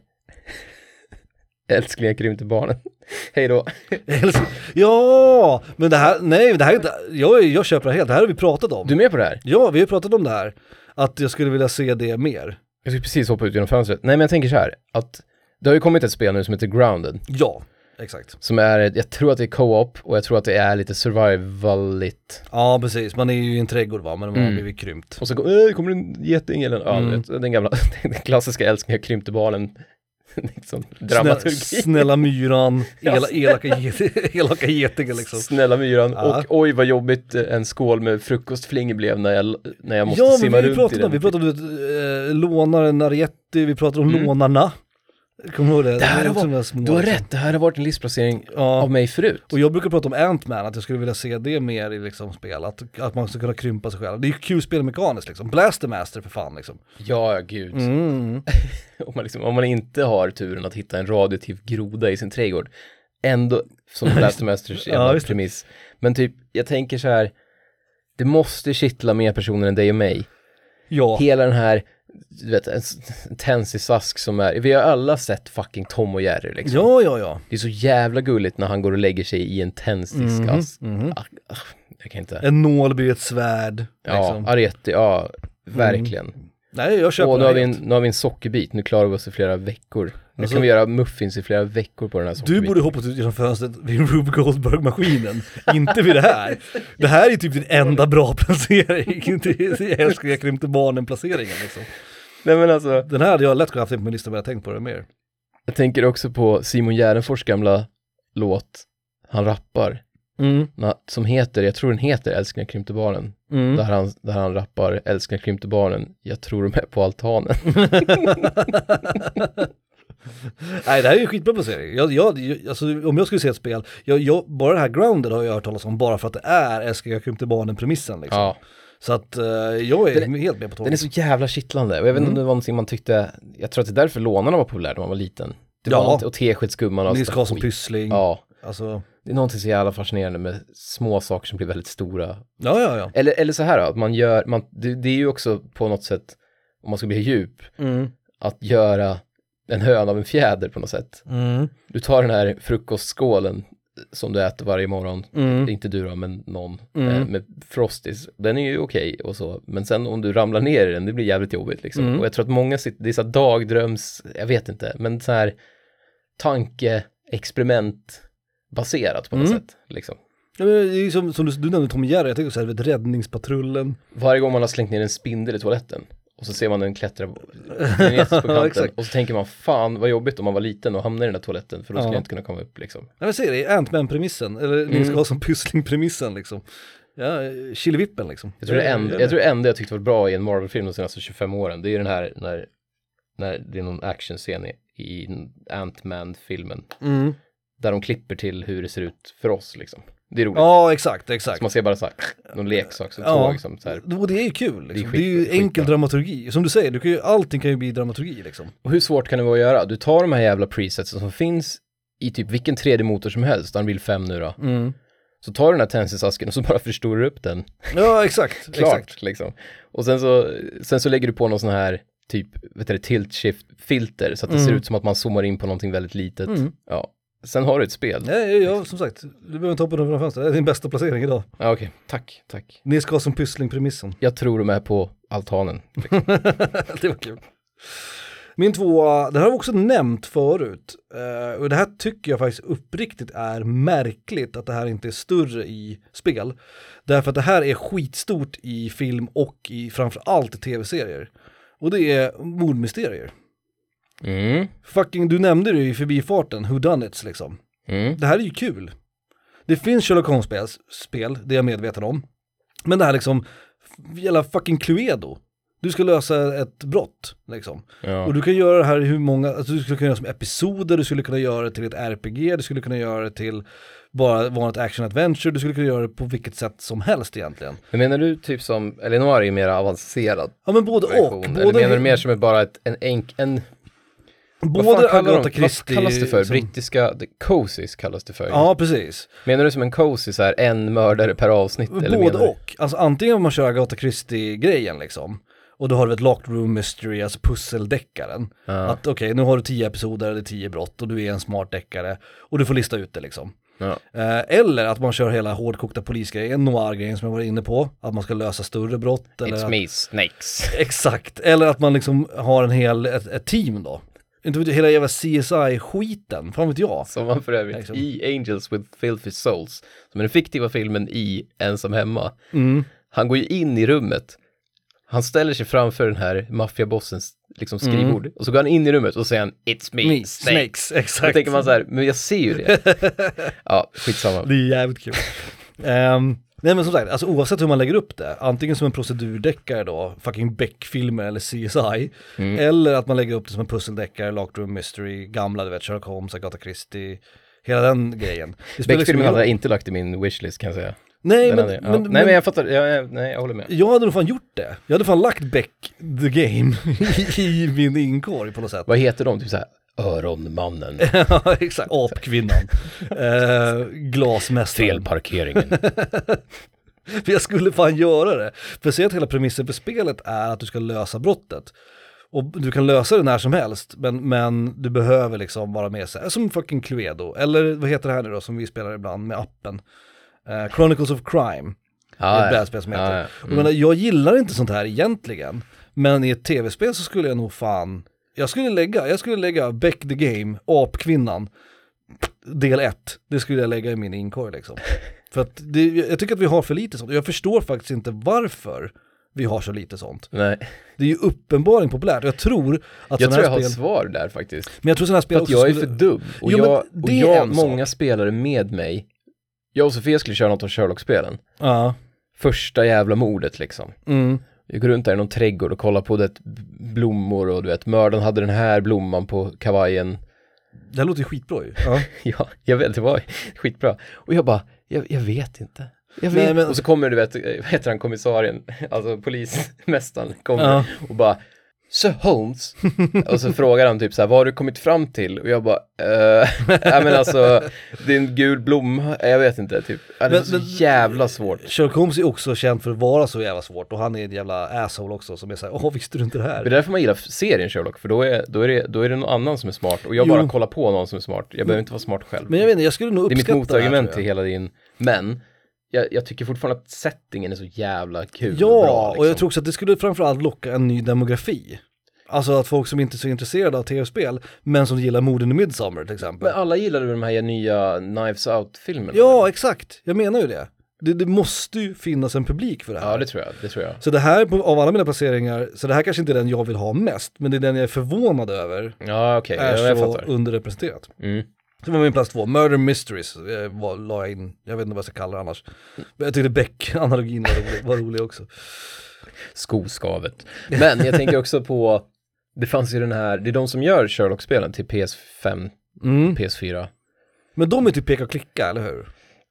Älskling, jag krympte barnen. Hej då. Ja, men det här, nej, det här är inte, jag, jag köper det helt, det här har vi pratat om. Du är med på det här? Ja, vi har pratat om det här. Att jag skulle vilja se det mer. Jag skulle precis hoppa ut genom fönstret. Nej men jag tänker så här, att det har ju kommit ett spel nu som heter Grounded. Ja, exakt. Som är, jag tror att det är co-op och jag tror att det är lite survivaligt. Ja, precis. Man är ju i en trädgård va, men man har Mm. blivit krympt. Och så går, äh, kommer en getingel, ja Mm. du vet, den gamla, den klassiska älskling, jag krympte barnen. liksom, dramaturgi. Snälla, snälla myran, Ja, ela, elaka, elaka getingen liksom. Snälla myran, Ja. och oj vad jobbigt eh, en skål med frukostflingor blev när jag, när jag måste Ja, simma vi runt i pratade den. om, vi pratade om äh, lånaren Arietti, vi pratade om Mm. lånarna. Kommer du ihåg det? Det här är har varit- Du har liksom. rätt, det här har varit en livsplacering Ja. av mig förut. Och jag brukar prata om Ant-Man, att jag skulle vilja se det mer i liksom spel, att, att man ska kunna krympa sig själv. Det är ju kul spelmekaniskt liksom, Blaster Master för fan liksom. Ja, gud. Mm. Om, man liksom, om man inte har turen att hitta en radioaktiv groda i sin trädgård, ändå som Blaster Masters Ja, premiss. Men typ, jag tänker så här, det måste kittla mer personer än dig och mig. Ja, Hela den här, du vet, en, en tändsticksask som är, vi har alla sett fucking Tom och Jerry liksom. ja, ja, ja. Det är så jävla gulligt när han går och lägger sig i en tändsticksask. Mhm. Ah, ah, jag kan inte. En nål blir ett svärd. Ja, liksom. Arietti, ja, verkligen. Nej, jag köper Och nu har, vi en, nu har vi en sockerbit, nu klarar vi oss i flera veckor. Nu Alltså- kan vi göra muffins i flera veckor på den här Du borde hoppat ut genom fönstret vid Rube Goldberg-maskinen, inte vid det här. Det här är typ din enda bra placering. Det är jag krympte barnen-placeringen liksom. Nej men alltså, Den här hade jag lätt kunnat haft på min lista om jag hade tänkt på det mer. jag tänker också på Simon Gärdenfors gamla låt, han rappar, Mm, som heter, jag tror den heter Älskling jag krympte barnen. mm. Där, han, där han rappar Älskling jag krympte barnen, jag tror de är på altanen. Nej det här är ju skitbra placering. Jag, jag, alltså, om jag skulle se ett spel, jag, jag, bara det här grounded har jag hört talas om bara för att det är jag krympte barnen-premissen liksom. Ja, Så att eh, jag är Den helt med på den är tåget. så jävla kittlande. Och jag vet inte om Mm. det var någonting man tyckte, jag tror att det är därför lånarna var populära när man var liten. Det Ja. var något, och Teskedsgumman och Nils Karlsson. Pyssling. Ja, Alltså, det är någonting så jävla fascinerande med små saker som blir väldigt stora. ja ja ja. Eller, eller så här då, att man gör, man, det, det är ju också på något sätt, om man ska bli djup, Mm. att göra en höna av en fjäder på något sätt. Mm. Du tar den här frukostskålen som du äter varje morgon, Mm. inte du då, men någon, Mm. eh, med Frosties. Den är ju okej och så, men sen om du ramlar ner i den, det blir jävligt jobbigt liksom. Mm. Och jag tror att många sitter, det är så dagdröms, jag vet inte, men så här tankeexperiment baserat på något Mm. sätt. Liksom. Ja, men det är som, som du, du nämnde Tom och Jerry, jag tänker så här, vet, räddningspatrullen. Varje gång man har slängt ner en spindel i toaletten och så ser man den klättra på kanten och så tänker man fan vad jobbigt om man var liten och hamnade i den där toaletten för då skulle Ja. jag inte kunna komma upp liksom. Ja men ser det, Ant-Man-premissen, eller Nils Mm. Karlsson Pyssling-premissen liksom. Ja, Killevippen liksom. Jag tror det enda, jag tror det enda jag tyckte var bra i en Marvel-film de senaste 25 åren, det är den här när, när det är någon actionscen i, i Ant-Man-filmen, Mm. där de klipper till hur det ser ut för oss liksom. Det är roligt. Ja, exakt, Så exakt. man ser bara så här, någon leksak som Ja. tåg liksom, så här. Och det är ju kul liksom. Det Det är är, ju skit- skitbra. enkel dramaturgi. Som du säger, du kan ju, allting kan ju bli dramaturgi liksom. Och hur svårt kan det vara att göra? Du tar de här jävla presetsen som finns i typ vilken 3D-motor som helst, Unreal 5 nu då, Mm. så tar du den här tändsticksasken och så bara förstorar du upp den. Ja, exakt. Klart, exakt. liksom. Och sen så, sen så lägger du på någon sån här typ, vet du, tilt shift filter så att det Mm. ser ut som att man zoomar in på någonting väldigt litet. Mm. Ja. Sen har du ett spel. Ja, Nej, ja, som sagt, du behöver inte hoppa över fönstret. Det är din bästa placering idag. okej. Tack, tack. Nils Karlsson Pyssling-premissen. Jag tror de är på altanen. det var kul. Min tvåa, den har vi också nämnt förut. Eh, och det här tycker jag faktiskt uppriktigt är märkligt att det här inte är större i spel. Därför att det här är skitstort i film och i framförallt i tv-serier. Och det är mordmysterier. Mm. Fucking, du nämnde det ju i förbifarten, who done it liksom. Mm. Det här är ju kul. Det finns Sherlock Holmes-spel, spel, det är jag medveten om. Men det här liksom, jävla fucking Cluedo. Du ska lösa ett brott, liksom. Ja. Och du kan göra det här i hur många, alltså du skulle kunna göra som episoder, du skulle kunna göra det till ett RPG, du skulle kunna göra det till bara vanligt action adventure, du skulle kunna göra det på vilket sätt som helst egentligen. Men menar du typ som, eller Noir är ju mer avancerad Ja men både version, och. eller Både, menar du mer som är bara ett, en enk, en, vad både Agatha de, vad Christie. kallas det för? liksom- Brittiska, cozies kallas det för. Ja precis. Menar du som en cozy så här, en mördare per avsnitt? eller Både menar du- och. Alltså antingen om man kör Agatha Christie-grejen liksom. Och då har du ett locked room mystery, alltså pusseldeckaren. Ja. Att okej, nu har du tio episoder eller tio brott och du är en smart deckare. Och du får lista ut det liksom. Ja. Eh, eller att man kör hela hårdkokta polisgrejen, noir-grejen som jag var inne på. Att man ska lösa större brott. Eller It's att, me, snakes. Exakt, eller att man liksom har en hel, ett, ett team då. Inte vet hela jävla CSI-skiten, fan vet jag. Som man för övrigt Liksom. i Angels with Filthy Souls, som är den fiktiva filmen i Ensam Hemma, Mm. han går ju in i rummet, han ställer sig framför den här maffiabossens liksom skrivbord, och så går han in i rummet och säger han It's me, Me, snakes. snakes, Då exakt. tänker man så här, men jag ser ju det. ja, skitsamma. Det är jävligt kul. Ehm, nej men som sagt, alltså oavsett hur man lägger upp det, antingen som en procedurdeckare då, fucking Beck-filmer eller CSI, Mm. eller att man lägger upp det som en pusseldeckare, Locked Room Mystery, gamla du vet, Sherlock Holmes, Agatha Christie, hela den grejen. Liksom Beck-filmen ingen hade jag inte lagt i min wishlist kan jag säga. Nej men, hade, ja. men, nej men, men jag fattar, ja, ja, nej jag håller med. jag hade nog fan gjort det. Jag hade fan lagt Beck the game i min inkorg på något sätt. Vad heter de? Typ såhär, Öronmannen, Ja, exakt. Apkvinnan. Uh, glasmästaren. felparkeringen. För jag skulle fan göra det. För säg att hela premissen för spelet är att du ska lösa brottet. Och du kan lösa det när som helst, men, men du behöver liksom vara med sig, som fucking Cluedo, eller vad heter det här nu då som vi spelar ibland med appen? Eh, Chronicles of Crime, det är ett brädspel som heter. Ja, ja. Och jag, menar, jag gillar inte sånt här egentligen, men i ett tv-spel så skulle jag nog fan, jag skulle lägga, jag skulle lägga Beck the Game, Apkvinnan, del 1, det skulle jag lägga i min inkorg liksom. För att det, jag tycker att vi har för lite sånt, jag förstår faktiskt inte varför vi har så lite sånt. Nej, Det är ju uppenbarligen populärt, jag tror att jag tror jag här har spel, svar där faktiskt. men jag tror sådana här spel För att jag är skulle... för dum. Och Jo, jag, och jag en sak. många spelare med mig. Jag och Sofia skulle köra något av Sherlock-spelen. Ja, Första jävla mordet liksom. mm. Jag går runt där i någon trädgård och kollar på det, blommor och du vet, mördaren hade den här blomman på kavajen. Det här låter skitbra ju. Ja. Ja, jag vet, det var skitbra. Och jag bara, jag, jag vet inte. Jag vet. Nej, men- Och så kommer du vet, vad heter han, kommissarien, alltså polismästaren kommer Ja. och bara Sir Holmes. och så frågar han typ så här, vad har du kommit fram till? Och jag bara, eh, ja men alltså, det är en gul blomma, jag vet inte, typ. Ja, det är Men- så men- jävla svårt. Sherlock Holmes är också känd för att vara så jävla svårt och han är en jävla asshole också som är såhär, åh visste du inte det Det är här? därför man gillar serien Sherlock, för då är, då är, det, då är det någon annan som är smart. Och jag Jo. bara kollar på någon som är smart, jag behöver inte vara smart själv. Men jag vet inte, jag skulle nog det är mitt uppskatta det här, motargument tror till jag. hela din, men jag, jag tycker fortfarande att settingen är så jävla kul Ja, och bra. Liksom. och jag tror också att det skulle framförallt locka en ny demografi. Alltså att folk som inte är så intresserade av tv-spel, men som gillar morden i Midsommar till exempel. Men alla gillade de här nya Knives Out-filmerna? Ja, exakt. Jag menar ju det. det. Det måste ju finnas en publik för det här. Ja, det tror jag, det tror jag. Så det här, av alla mina placeringar, så det här kanske inte är den jag vill ha mest, men det är den jag är förvånad över Ja, okej, är ja, så underrepresenterat. Mm. Det var min plats två, Murder Mysteries eh, var, la jag in, jag vet inte vad jag ska kalla det annars. Men jag tyckte Beck-analogin var rolig, var rolig också. Skoskavet. Men jag tänker också på, det fanns ju den här, det är de som gör Sherlock-spelen till PS5, Mm. PS4. Men de är typ peka och klicka, eller hur?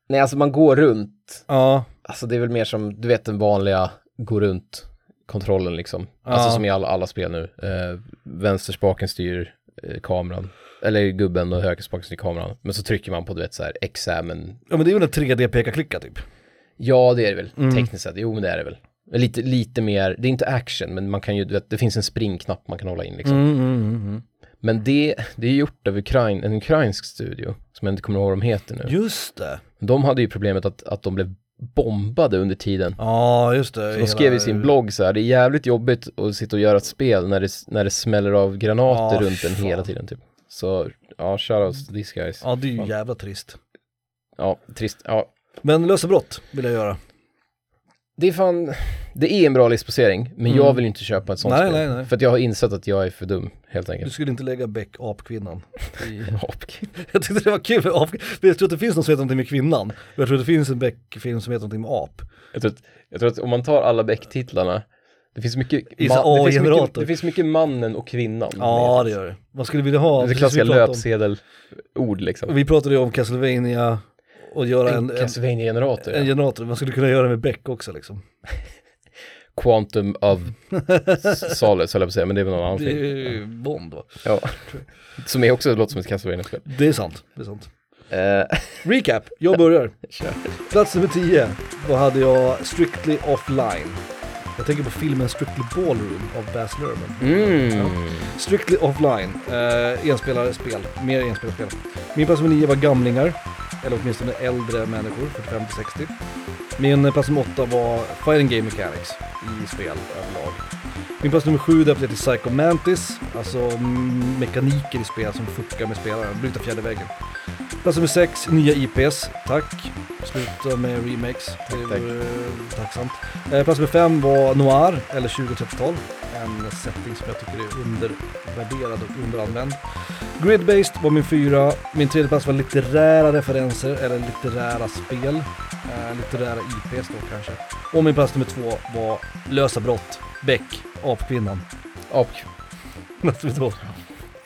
Nej, alltså man går runt Ja, Alltså det är väl mer som, du vet den vanliga gå runt kontrollen liksom. Alltså Ja. som i alla, alla spel nu. Eh, vänsterspaken styr eh, kameran. Eller gubben och högerspaken styr kameran. Men så trycker man på du vet så här examen. ja men det är väl en 3D peka klicka typ. Ja det är det väl, Mm. tekniskt sett. Jo men det är det väl. Lite, lite mer, det är inte action men man kan ju, du vet, det finns en springknapp man kan hålla in liksom. Mm, mm, mm, mm. Men det, det är gjort av Ukrain, en ukrainsk studio. Som jag inte kommer ihåg vad de heter nu. Just det. De hade ju problemet att, att de blev bombade under tiden. Ja, just det. Så de skrev i sin blogg så här, det är jävligt jobbigt att sitta och göra ett spel när det, när det smäller av granater Ja, runt en hela tiden typ. Så, ja, shoutouts to these guys. Ja, Ja, det är ju Fan. jävla trist. trist. Ja, Men lösa brott vill jag göra. Det är fan, det är en bra listbasering, men Mm. jag vill inte köpa ett sånt Nej, spel. nej, nej. För att jag har insett att jag är för dum, helt Du enkelt. skulle inte lägga Beck apkvinnan. I... Apk. jag tyckte det var kul med ap. Men Jag tror att det finns något som heter någonting med kvinnan. Jag tror att det finns en Beck-film som heter någonting med ap. Jag tror, att, jag tror att om man tar alla Beck-titlarna, det finns mycket, ma- det, finns mycket det finns mycket mannen och kvinnan. Ja det gör det. Man skulle vilja ha, Det är klassiska vi löpsedelord liksom. Vi pratade ju om Castlevania och göra En en, en, Castlevania-generator. en ja. generator. Man skulle kunna göra det med Beck också liksom. Quantum of Solace, höll jag på att säga, men det är väl någon annan Det är film. ju Bond va? Ja. Som är också låter som ett Castlevania-spel. Det är sant, det är sant. Eh, Recap, jag börjar. Plats nummer 10, då hade jag Strictly Offline. Jag tänker på filmen Strictly Ballroom av Baz Luhrmann. Mm. Strictly Offline, eh, enspelare spel, mer enspelare spel. Min plats nummer 9 var Gamlingar, eller åtminstone äldre människor, 45-60. Min plats nummer 8 var Fighting Game Mechanics i spel överlag. Min plats nummer 7 döpte jag till Psycho Mantis, alltså mekaniker i spel som fuckar med spelaren, bryter fjärde väggen. Plats nummer 6, nya IPs, tack. Sluta med remakes, det Tack. vore tacksamt. Eh, plats nummer 5 var Noir, eller 2030-tal. En setting som jag tycker är undervärderad och underanvänd. Grid-based var min fyra. Min tredje plats var litterära referenser, eller litterära spel. Eh, litterära IPs då kanske. Och min plats nummer två var lösa brott. Beck, apkvinnan. Ap, Plats nummer två.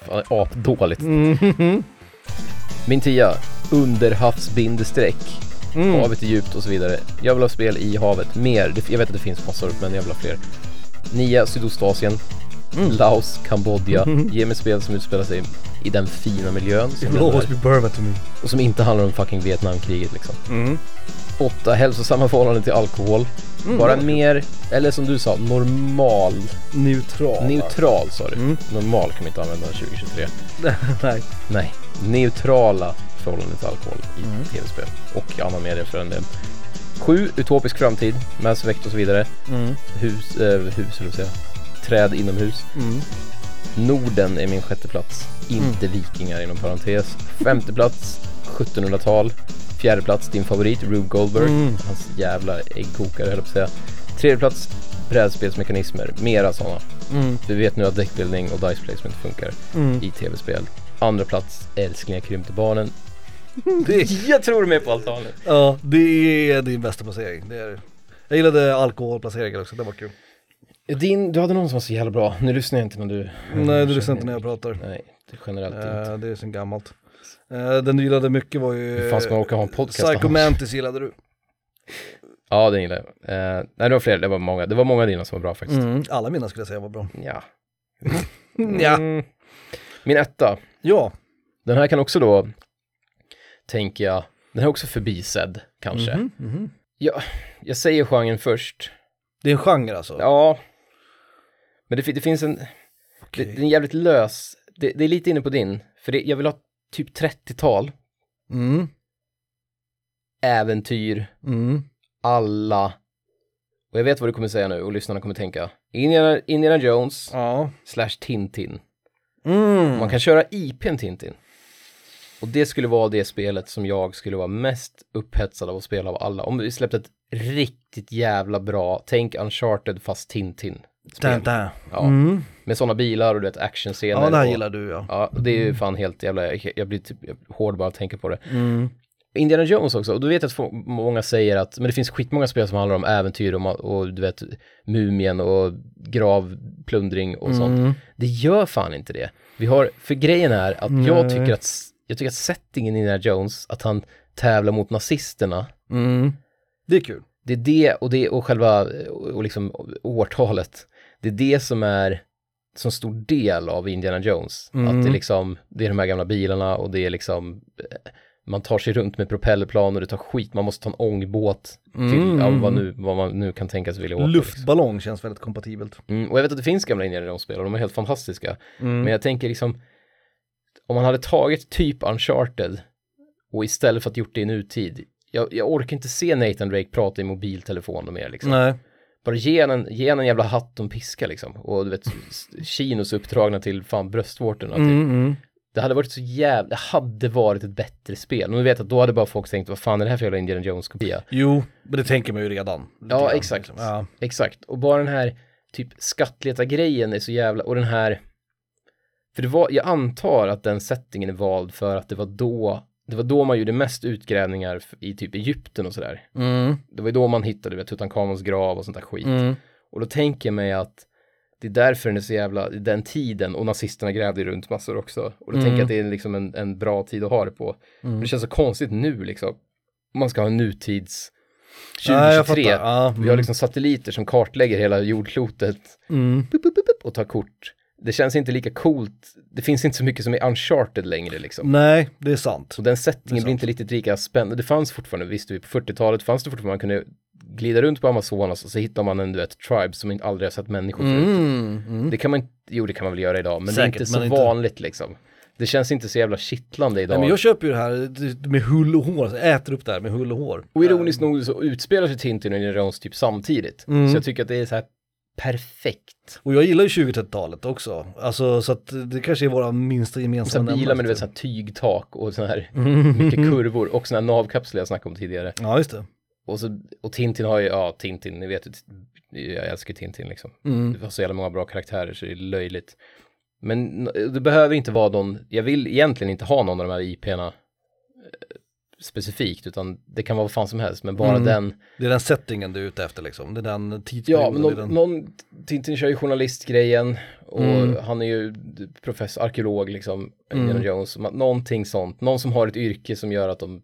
fan, apdåligt. Mhm. Min tia, underhavsbindestreck. Mm. Havet är djupt och så vidare. Jag vill ha spel i havet, mer. Jag vet att det finns massor, men jag vill ha fler. Nia, Sydostasien. Mm. Laos, Kambodja. Mhm. Ge mig spel som utspelar sig i den fina miljön It som will always be Burma to me. och som inte handlar om fucking Vietnamkriget liksom. Mm. Åtta, hälsosamma förhållanden till alkohol. Mm. Bara mer, eller som du sa, normal. Neutral. Neutral sa du. Mm. Normal kan man inte använda 2023. Nej. Nej, neutrala förhållanden till alkohol i Mm. tv-spel och annan media för en del. Sju, utopisk framtid, Mass Effect och så vidare. Mm. Hus, eh, hus eller säga. Träd inomhus. Mm. Norden är min sjätte plats, inte vikingar inom parentes. Femte plats, 1700-tal. Fjärde plats, din favorit, Rube Goldberg. Mm. Hans jävla äggkokare höll jag på att säga. Tredje plats, brädspelsmekanismer, mera sådana. Mm. Vi vet nu att deckbuilding och dice placement funkar Mm. i tv-spel. Andra plats, älsklingar krympte barnen. Är, Jag tror de är på altanen. ja, det är din bästa placering. Det är det. Jag gillade alkoholplaceringar också, det var kul. Din, du hade någon som var så jävla bra. Nu lyssnar jag inte när du... Nej, du lyssnar inte när jag pratar. Nej, det är generellt inte. Eh, det är sen gammalt. Eh, den du gillade mycket var ju... Hur fan ska man orka ha en podcast Psycho? Mantis gillade du. Ja, den gillar jag. Eh, nej, det var fler. Det var många. Det var många dina som var bra faktiskt. Mm. Alla mina skulle jag säga var bra. Ja. Ja. Mm. Min etta. Ja. Den här kan också då, tänker jag, den här är också förbisedd kanske. Mhm, mhm. Jag säger genren först. Det är en genre alltså? Ja. Men det, det finns en, Okej. det, det är en jävligt lös, det, det är lite inne på din, för det, jag vill ha typ 30-tal, Mm. äventyr, Mm. alla, och jag vet vad du kommer säga nu och lyssnarna kommer tänka, Indiana, Indiana Jones Ja. slash Tintin. Mm. Man kan köra IPn Tintin. Och det skulle vara det spelet som jag skulle vara mest upphetsad av att spela av alla. Om vi släppte ett riktigt jävla bra, tänk Uncharted fast Tintin. spel. Ja, Mm. med sådana bilar och du vet actionscener. Ja, det här och, gillar du ja. Ja, det är ju fan helt jävla, jag, jag blir typ hård bara att tänka på det. Mm. Indiana Jones också, och du vet att få- många säger att, men det finns skitmånga spel som handlar om äventyr och, och du vet, mumien och gravplundring och sånt. Mm. Det gör fan inte det. Vi har, för grejen är att jag Nej. tycker att, jag tycker att settingen i Indiana Jones, att han tävlar mot nazisterna, Mm. Det är kul. det är det och det och själva, och liksom årtalet, det är det som är så stor del av Indiana Jones. Mm. Att det liksom, det är de här gamla bilarna och det är liksom, eh, man tar sig runt med propellerplan och det tar skit, man måste ta en ångbåt till, Mm. ja, vad, nu, vad man nu kan tänkas vilja åka. Liksom. Luftballong känns väldigt kompatibelt. Mm, och jag vet att det finns gamla Indiana Jones-spel och de är helt fantastiska. Mm. Men jag tänker liksom, om man hade tagit typ Uncharted och istället för att gjort det i nutid, jag, jag orkar inte se Nathan Drake prata i mobiltelefon och mer liksom. Nej. Bara ge en, ge en jävla hatt och en piska liksom. Och du vet, chinos uppdragna till fan bröstvårtorna. Typ. Mm, mm. Det hade varit så jävla, det hade varit ett bättre spel. Och nu vet att då hade bara folk tänkt, vad fan är det här för jävla Indiana Jones-kopia? Jo, men det tänker man ju redan. Ja, exakt. liksom. Ja. Exakt, och bara den här typ skattleta-grejen är så jävla, och den här, för det var, jag antar att den settingen är vald för att det var då, det var då man gjorde mest utgrävningar i typ Egypten och sådär. Mm, Det var ju då man hittade, Tutankhamons grav och sånt där skit. mm. Och då tänker jag mig att det är därför den är så jävla, den tiden, och nazisterna grävde runt massor också. Och då Mm. tänker jag att det är liksom en, en bra tid att ha det på. Mm. Det känns så konstigt nu liksom. Om man ska ha en nutids Ja, jag 2023. fattar. Ja, Vi har mm. liksom satelliter som kartlägger hela jordklotet Mm. bup, bup, bup, och tar kort. Det känns inte lika coolt. Det finns inte så mycket som är uncharted längre liksom. Nej, det är sant. Så den settingen blir inte riktigt lika spännande. Det fanns fortfarande, visste vi, på 40-talet fanns det fortfarande, man kunde glida runt på Amazonas och så hittar man en, du vet, tribe som inte aldrig har sett människor förut. Mm. Mm. Det kan man inte, jo det kan man väl göra idag, men det är Säkert, inte så inte- vanligt liksom. Det känns inte så jävla kittlande idag. Nej, men jag köper ju det här med hull och hår, alltså, äter upp det här med hull och hår. Och ironiskt nog så utspelar sig Tintin och Indiana Jones typ samtidigt. Mm. Så jag tycker att det är så här perfekt. Och jag gillar ju 20-30-talet också, alltså så att det kanske är våra minsta gemensamma här bilar med du vet, så här tygtak och så här mycket kurvor och sådana här navkapslar jag snackade om tidigare. Ja, just det. Och, så, och Tintin har ju, ja Tintin, ni vet jag älskar Tintin liksom. Mm. Det var så jävla många bra karaktärer så det är löjligt. Men det behöver inte vara någon, jag vill egentligen inte ha någon av de här IP'na specifikt, utan det kan vara vad fan som helst, men bara Mm. den, Det är den settingen du är ute efter liksom, det är den tidsperioden. ja, men någon, den... någon Tintin kör ju journalistgrejen och Mm. han är ju professor, arkeolog liksom, Mm. Jones, någonting sånt, någon som har ett yrke som gör att de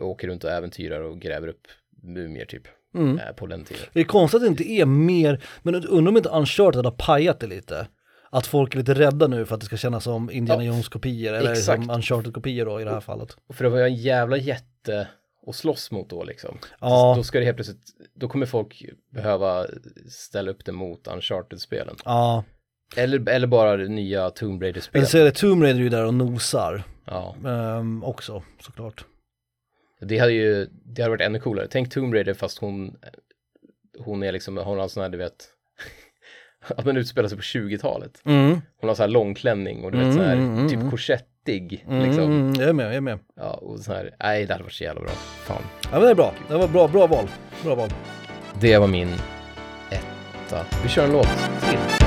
åker runt och äventyrar och gräver upp mumier typ, Mm. eh, på den tiden. Det är konstigt att det inte är mer, men undrar om inte Uncharted har pajat det lite? Att folk är lite rädda nu för att det ska kännas som Indiana Jones-kopior, eller exakt. som Uncharted-kopior då i det här fallet. Och för det var ju en jävla jätte att slåss mot då liksom. Ja. Då ska det helt plötsligt, då kommer folk behöva ställa upp det mot Uncharted-spelen. Ja, Eller, eller bara det nya Tomb Raider-spel. jag säger det, Tomb Raider är ju där och nosar Ja, ehm, också såklart. det hade ju, det hade varit ännu coolare. Tänk Tomb Raider fast hon, hon är liksom, hon har en sån här, du vet, att man utspelar sig på 20-talet. Mm. Hon har så här långklänning och du vet Mm, så här, mm, mm, typ korsettig, liksom. jag är med, jag är med. Ja, och så här, nej det hade varit så jävla bra. Fan. Ja men det är bra, det var bra, bra val. Bra val. Det var min etta. Vi kör en låt till.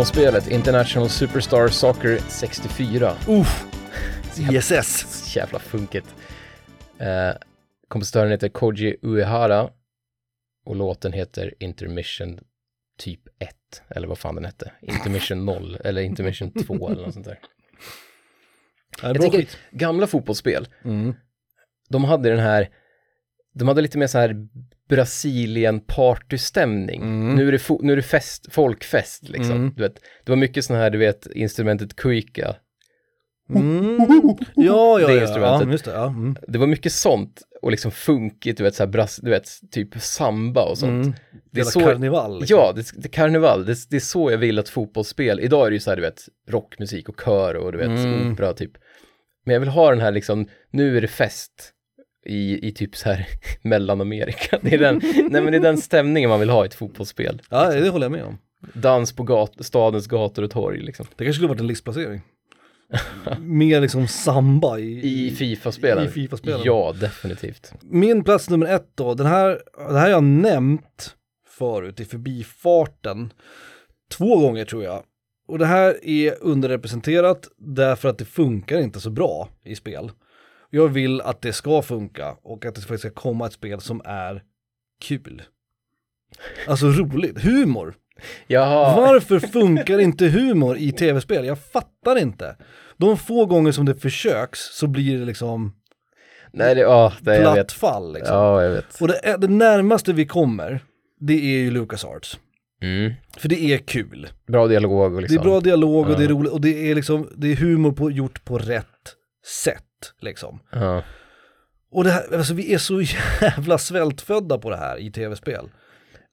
Från spelet International Superstar Soccer 64. Uff, ISS. Jävla funkigt. Eh, kompositören heter Koji Uehara och låten heter Intermission typ 1, eller vad fan den hette. Intermission 0, eller Intermission 2 eller något sånt där. Ja, Jag bra tänker, skit. gamla fotbollsspel, Mm. de hade den här, de hade lite mer så här Brasilien partystämning. Mm. Nu är det, nu är det fest, folkfest liksom. Mm. Du vet, det var mycket sån här, du vet, instrumentet kuika. Mm. Ja, ja, Det ja, instrumentet. ja, just det. Ja. Mm. Det var mycket sånt och liksom funkigt, du vet, så här, brass, du vet, typ samba och sånt. Mm. Det är så, karneval. liksom. ja, det, det är karneval, det, det är så jag vill att fotbollsspel, idag är det ju så här, du vet, rockmusik och kör och du vet, Mm. opera typ. Men jag vill ha den här liksom, nu är det fest i, i typ så här Mellanamerika. Det är den, nej men det är den stämningen man vill ha i ett fotbollsspel. Ja, det håller jag med om. Dans på gat, stadens gator och torg liksom. Det kanske skulle varit en listplacering. Mer liksom samba i, I Fifa-spelen? i FIFA-spelen. Ja, definitivt. Min plats nummer ett då, den här, det här har jag nämnt förut i förbifarten. Två gånger tror jag. Och det här är underrepresenterat därför att det funkar inte så bra i spel. Jag vill att det ska funka och att det faktiskt ska komma ett spel som är kul. Alltså roligt, humor. Jaha, Varför funkar inte humor i tv-spel? Jag fattar inte. De få gånger som det försöks så blir det liksom nej det, ja, det jag platt vet. fall liksom. Ja, jag vet. Och det, det närmaste vi kommer, det är ju LucasArts. Mm. För det är kul. Bra dialog liksom. Det är bra dialog och det är Ja. roligt och det är liksom, det är humor på, gjort på rätt sätt liksom. Ja. Och det här, alltså vi är så jävla svältfödda på det här i tv-spel.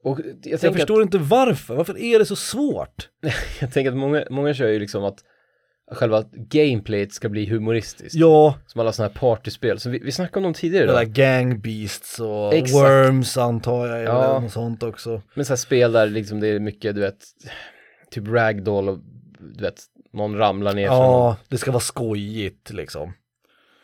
Och jag, Jag förstår inte varför, varför är det så svårt? att, jag tänker att många, många kör ju liksom att själva gameplayet ska bli humoristiskt. Ja, Som alla sådana här partyspel. Så vi, vi snackade om dem tidigare det där gang beasts och Exakt. worms antar jag, Ja. eller något sånt också. Men så här spel där liksom det är mycket, du vet, typ ragdoll och du vet, någon ramlar ner från. Ja, det ska vara skojigt liksom.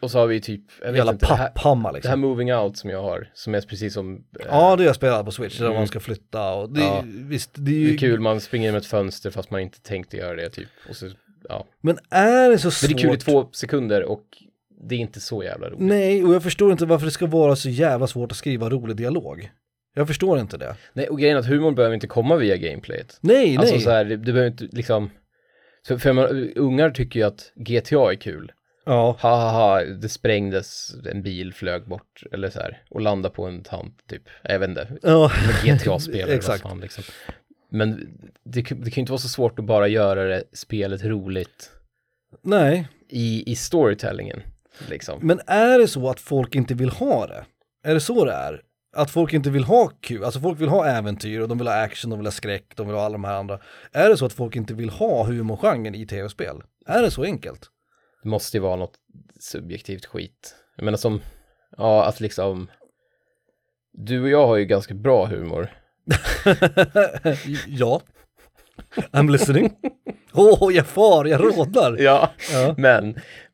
Och så har vi typ, jag vet Jävla inte, det här, papphammar det här liksom. moving out som jag har, som är precis som, eh, Ja, det jag spelat på Switch, där Mm. man ska flytta och det, Ja. visst, det är det ju är kul, man springer in med ett fönster fast man inte tänkte göra det typ. Och så, ja. Men är det så svårt? Men det är kul i två sekunder och det är inte så jävla roligt. Nej, och jag förstår inte varför det ska vara så jävla svårt att skriva rolig dialog. Jag förstår inte det. Nej, och grejen är att humorn behöver inte komma via gameplayet. Nej, Alltså nej. så här, du behöver inte liksom, för, för man, ungar tycker ju att GTA är kul. Ja, Ha ha ha, det sprängdes, en bil flög bort, eller så här, och landade på en tant typ. Jag vet inte, ja. GTA-spelare, Exakt. fan liksom. Men det, kan- det kan ju inte vara så svårt att bara göra det, spelet roligt nej. i, i storytellingen, liksom. Men är det så att folk inte vill ha det? Är det så det är? Att folk inte vill ha kul, alltså folk vill ha äventyr och de vill ha action, de vill ha skräck, de vill ha alla de här andra. Är det så att folk inte vill ha humorgenren i tv-spel? Är det så enkelt? Det måste ju vara något subjektivt skit. Jag menar som, ja, att liksom, du och jag har ju ganska bra humor. ja. I'm listening. Åh, oh, jag far, jag rådar. Ja, Ja. men,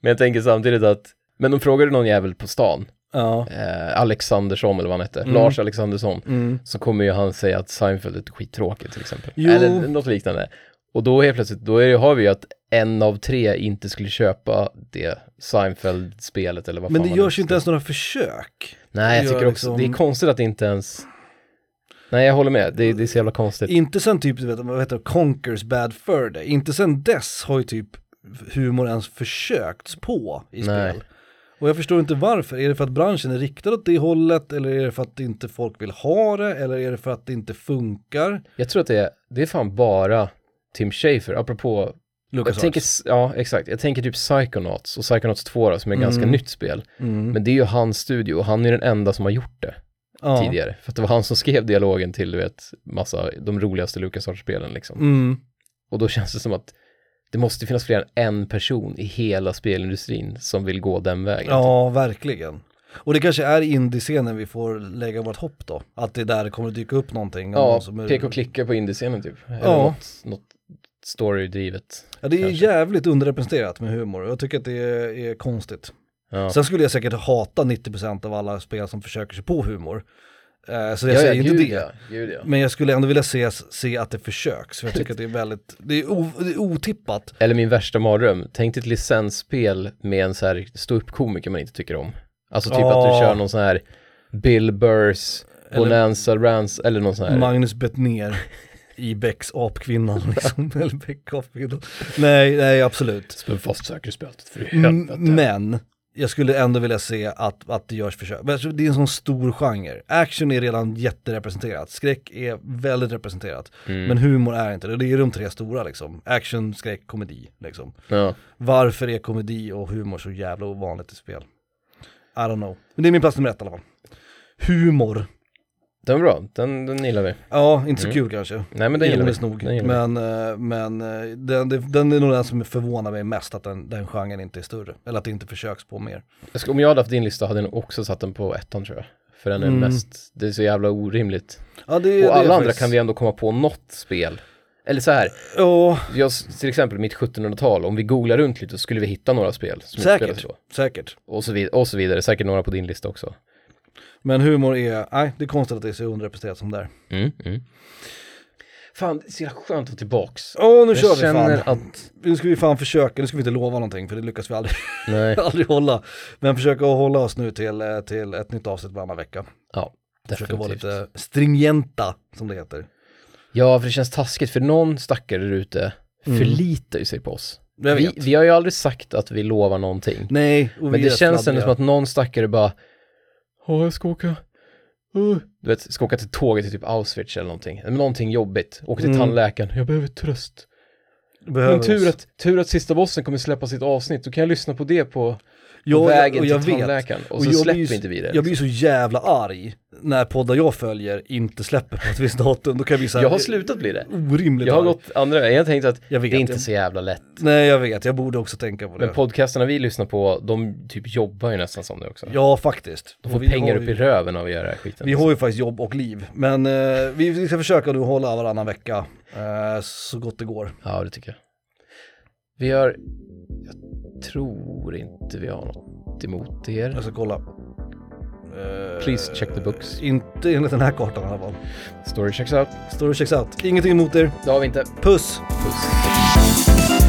men jag tänker samtidigt att, men de frågade någon jävel på stan, Ja. eh, Alexandersson eller vad han hette, Mm. Lars Alexandersson, Mm. så kommer ju han säga att Seinfeld är skittråkigt till exempel. Jo. Eller något liknande. Och då helt plötsligt, då är har vi ju att en av tre inte skulle köpa det Seinfeld-spelet eller vad Men fan det görs ju inte ens några försök. Nej, jag tycker också, liksom- det är konstigt att det inte ens... Nej, jag håller med, det, det är så jävla konstigt. Inte sen typ, vet, vad heter det, Conkers Bad Fur Day. Inte sen dess har ju typ humor ens försökts på i Nej. spel. Och jag förstår inte varför. Är det för att branschen är riktad åt det hållet eller är det för att inte folk vill ha det eller är det för att det inte funkar? Jag tror att det är, det är fan bara Tim Schafer, apropå... Lucas jag tänker, ja, exakt. Jag tänker typ Psychonauts och Psychonauts 2 då, som är ett ganska Mm. nytt spel. Mm. Men det är ju hans studio och han är den enda som har gjort det ja. tidigare. För att det var han som skrev dialogen till, du vet, massa, de roligaste LucasArts-spelen liksom. Mm. Och då känns det som att det måste finnas fler än en person i hela spelindustrin som vill gå den vägen. typ. Ja, verkligen. Och det kanske är indie-scenen vi får lägga vårt hopp då. Att det är där det kommer dyka upp någonting. Ja, Någon som är- peka och klicka på indiescenen typ. Eller Ja. något, något storydrivet. Ja, det är kanske. jävligt underrepresenterat med humor. Jag tycker att det är, är konstigt. Ja. Sen skulle jag säkert hata 90% av alla spel som försöker sig på humor. Eh, så jag ja, säger ja, inte gud, det. Gud. Men jag skulle ändå vilja se, se att det försöks. För jag tycker att det är väldigt, det är, o, det är otippat. Eller min värsta mardröm, tänk dig ett licensspel med en så här ståuppkomiker man inte tycker om. Alltså typ att Ja. du kör någon sån här Bill Burrs, Bonanza Rans, eller någon sån här. Magnus Bettner i Becks apkvinnan liksom. Eller Beck apkvinnan. Nej, nej absolut. Spänn fast säkerhetsbältet för Mm, helvete. Men jag skulle ändå vilja se att, att det görs försök. Men alltså, Det är en sån stor genre. Action är redan jätterepresenterat. Skräck är väldigt representerat. Mm. Men humor är inte det. Det är de tre stora liksom. Action, skräck, komedi liksom. Ja. Varför är komedi och humor så jävla ovanligt i spel? I don't know. Men det är min plats nummer ett i alla fall. Humor. Den är bra, den, den gillar vi. Ja, inte så Mm. kul kanske. Nej men den gillar vi. Nog. Den gillar. Men, eh, men eh, den, den, är nog den som förvånar mig mest att den, den genren inte är större. Eller att det inte försöks på mer. Jag ska, om jag hade haft din lista hade jag nog också satt den på ettan tror jag. För den är Mm. mest, det är så jävla orimligt. Ja, det, det Och alla andra faktiskt- kan vi ändå komma på något spel. Eller så här, Ja, jag, till exempel mitt 1700-tal, om vi googlar runt lite så skulle vi hitta några spel som Säkert. så. säkert. Och så, vid, och så vidare, säkert några på din lista också. Men humor är, nej det är konstigt att det är så underrepresenterat som det är. Mm, mm. Fan, det är så jävla skönt att vara tillbaks. Åh nu jag kör vi känner fan. att, Nu ska vi fan försöka, nu ska vi inte lova någonting för det lyckas vi aldrig, nej, aldrig hålla. Men försöka att hålla oss nu till, eh, till ett nytt avsnitt varannan vecka. ja, Försöka vara definitivt. lite stringenta som det heter. Ja, för det känns taskigt, för någon stackare där ute Mm. förlitar ju sig på oss. Vi, vi har ju aldrig sagt att vi lovar någonting. Nej, och Men vi det är känns ändå som att någon stackare bara Ja, jag ska åka uh. Du vet, ska åka till tåget till typ Auschwitz eller någonting. Men någonting jobbigt. Åka till Mm. tandläkaren. Jag behöver tröst. Behöver Men tur oss. att, tur att sista bossen kommer släppa sitt avsnitt. Då kan jag lyssna på det på, på Ja, vägen och jag till vet. tandläkaren. Och, Och så jag släpper blir inte vi det. Jag blir liksom. så jävla arg när poddar jag följer inte släpper på ett visst datum. Då kan jag bli så här jag har slutat bli det. orimligt Jag har arg. gått andra vägen. Jag har tänkt att Jag vet, det är inte jag- så jävla lätt. Nej jag vet, jag borde också tänka på det. Men podcasterna vi lyssnar på, de typ jobbar ju nästan som det också. Ja faktiskt. De får pengar upp ju- i röven av att göra skiten. Vi har ju faktiskt jobb och liv. Men eh, vi, ska försöka nu hålla varannan vecka eh, så gott det går. Ja, det tycker jag. Vi har, jag tror inte vi har något emot er. Jag ska kolla. Eh, Please check the books. Inte enligt den här kartan i alla fall. Story checks out. Story checks out. Ingenting emot er. Det har vi inte. Puss! Puss.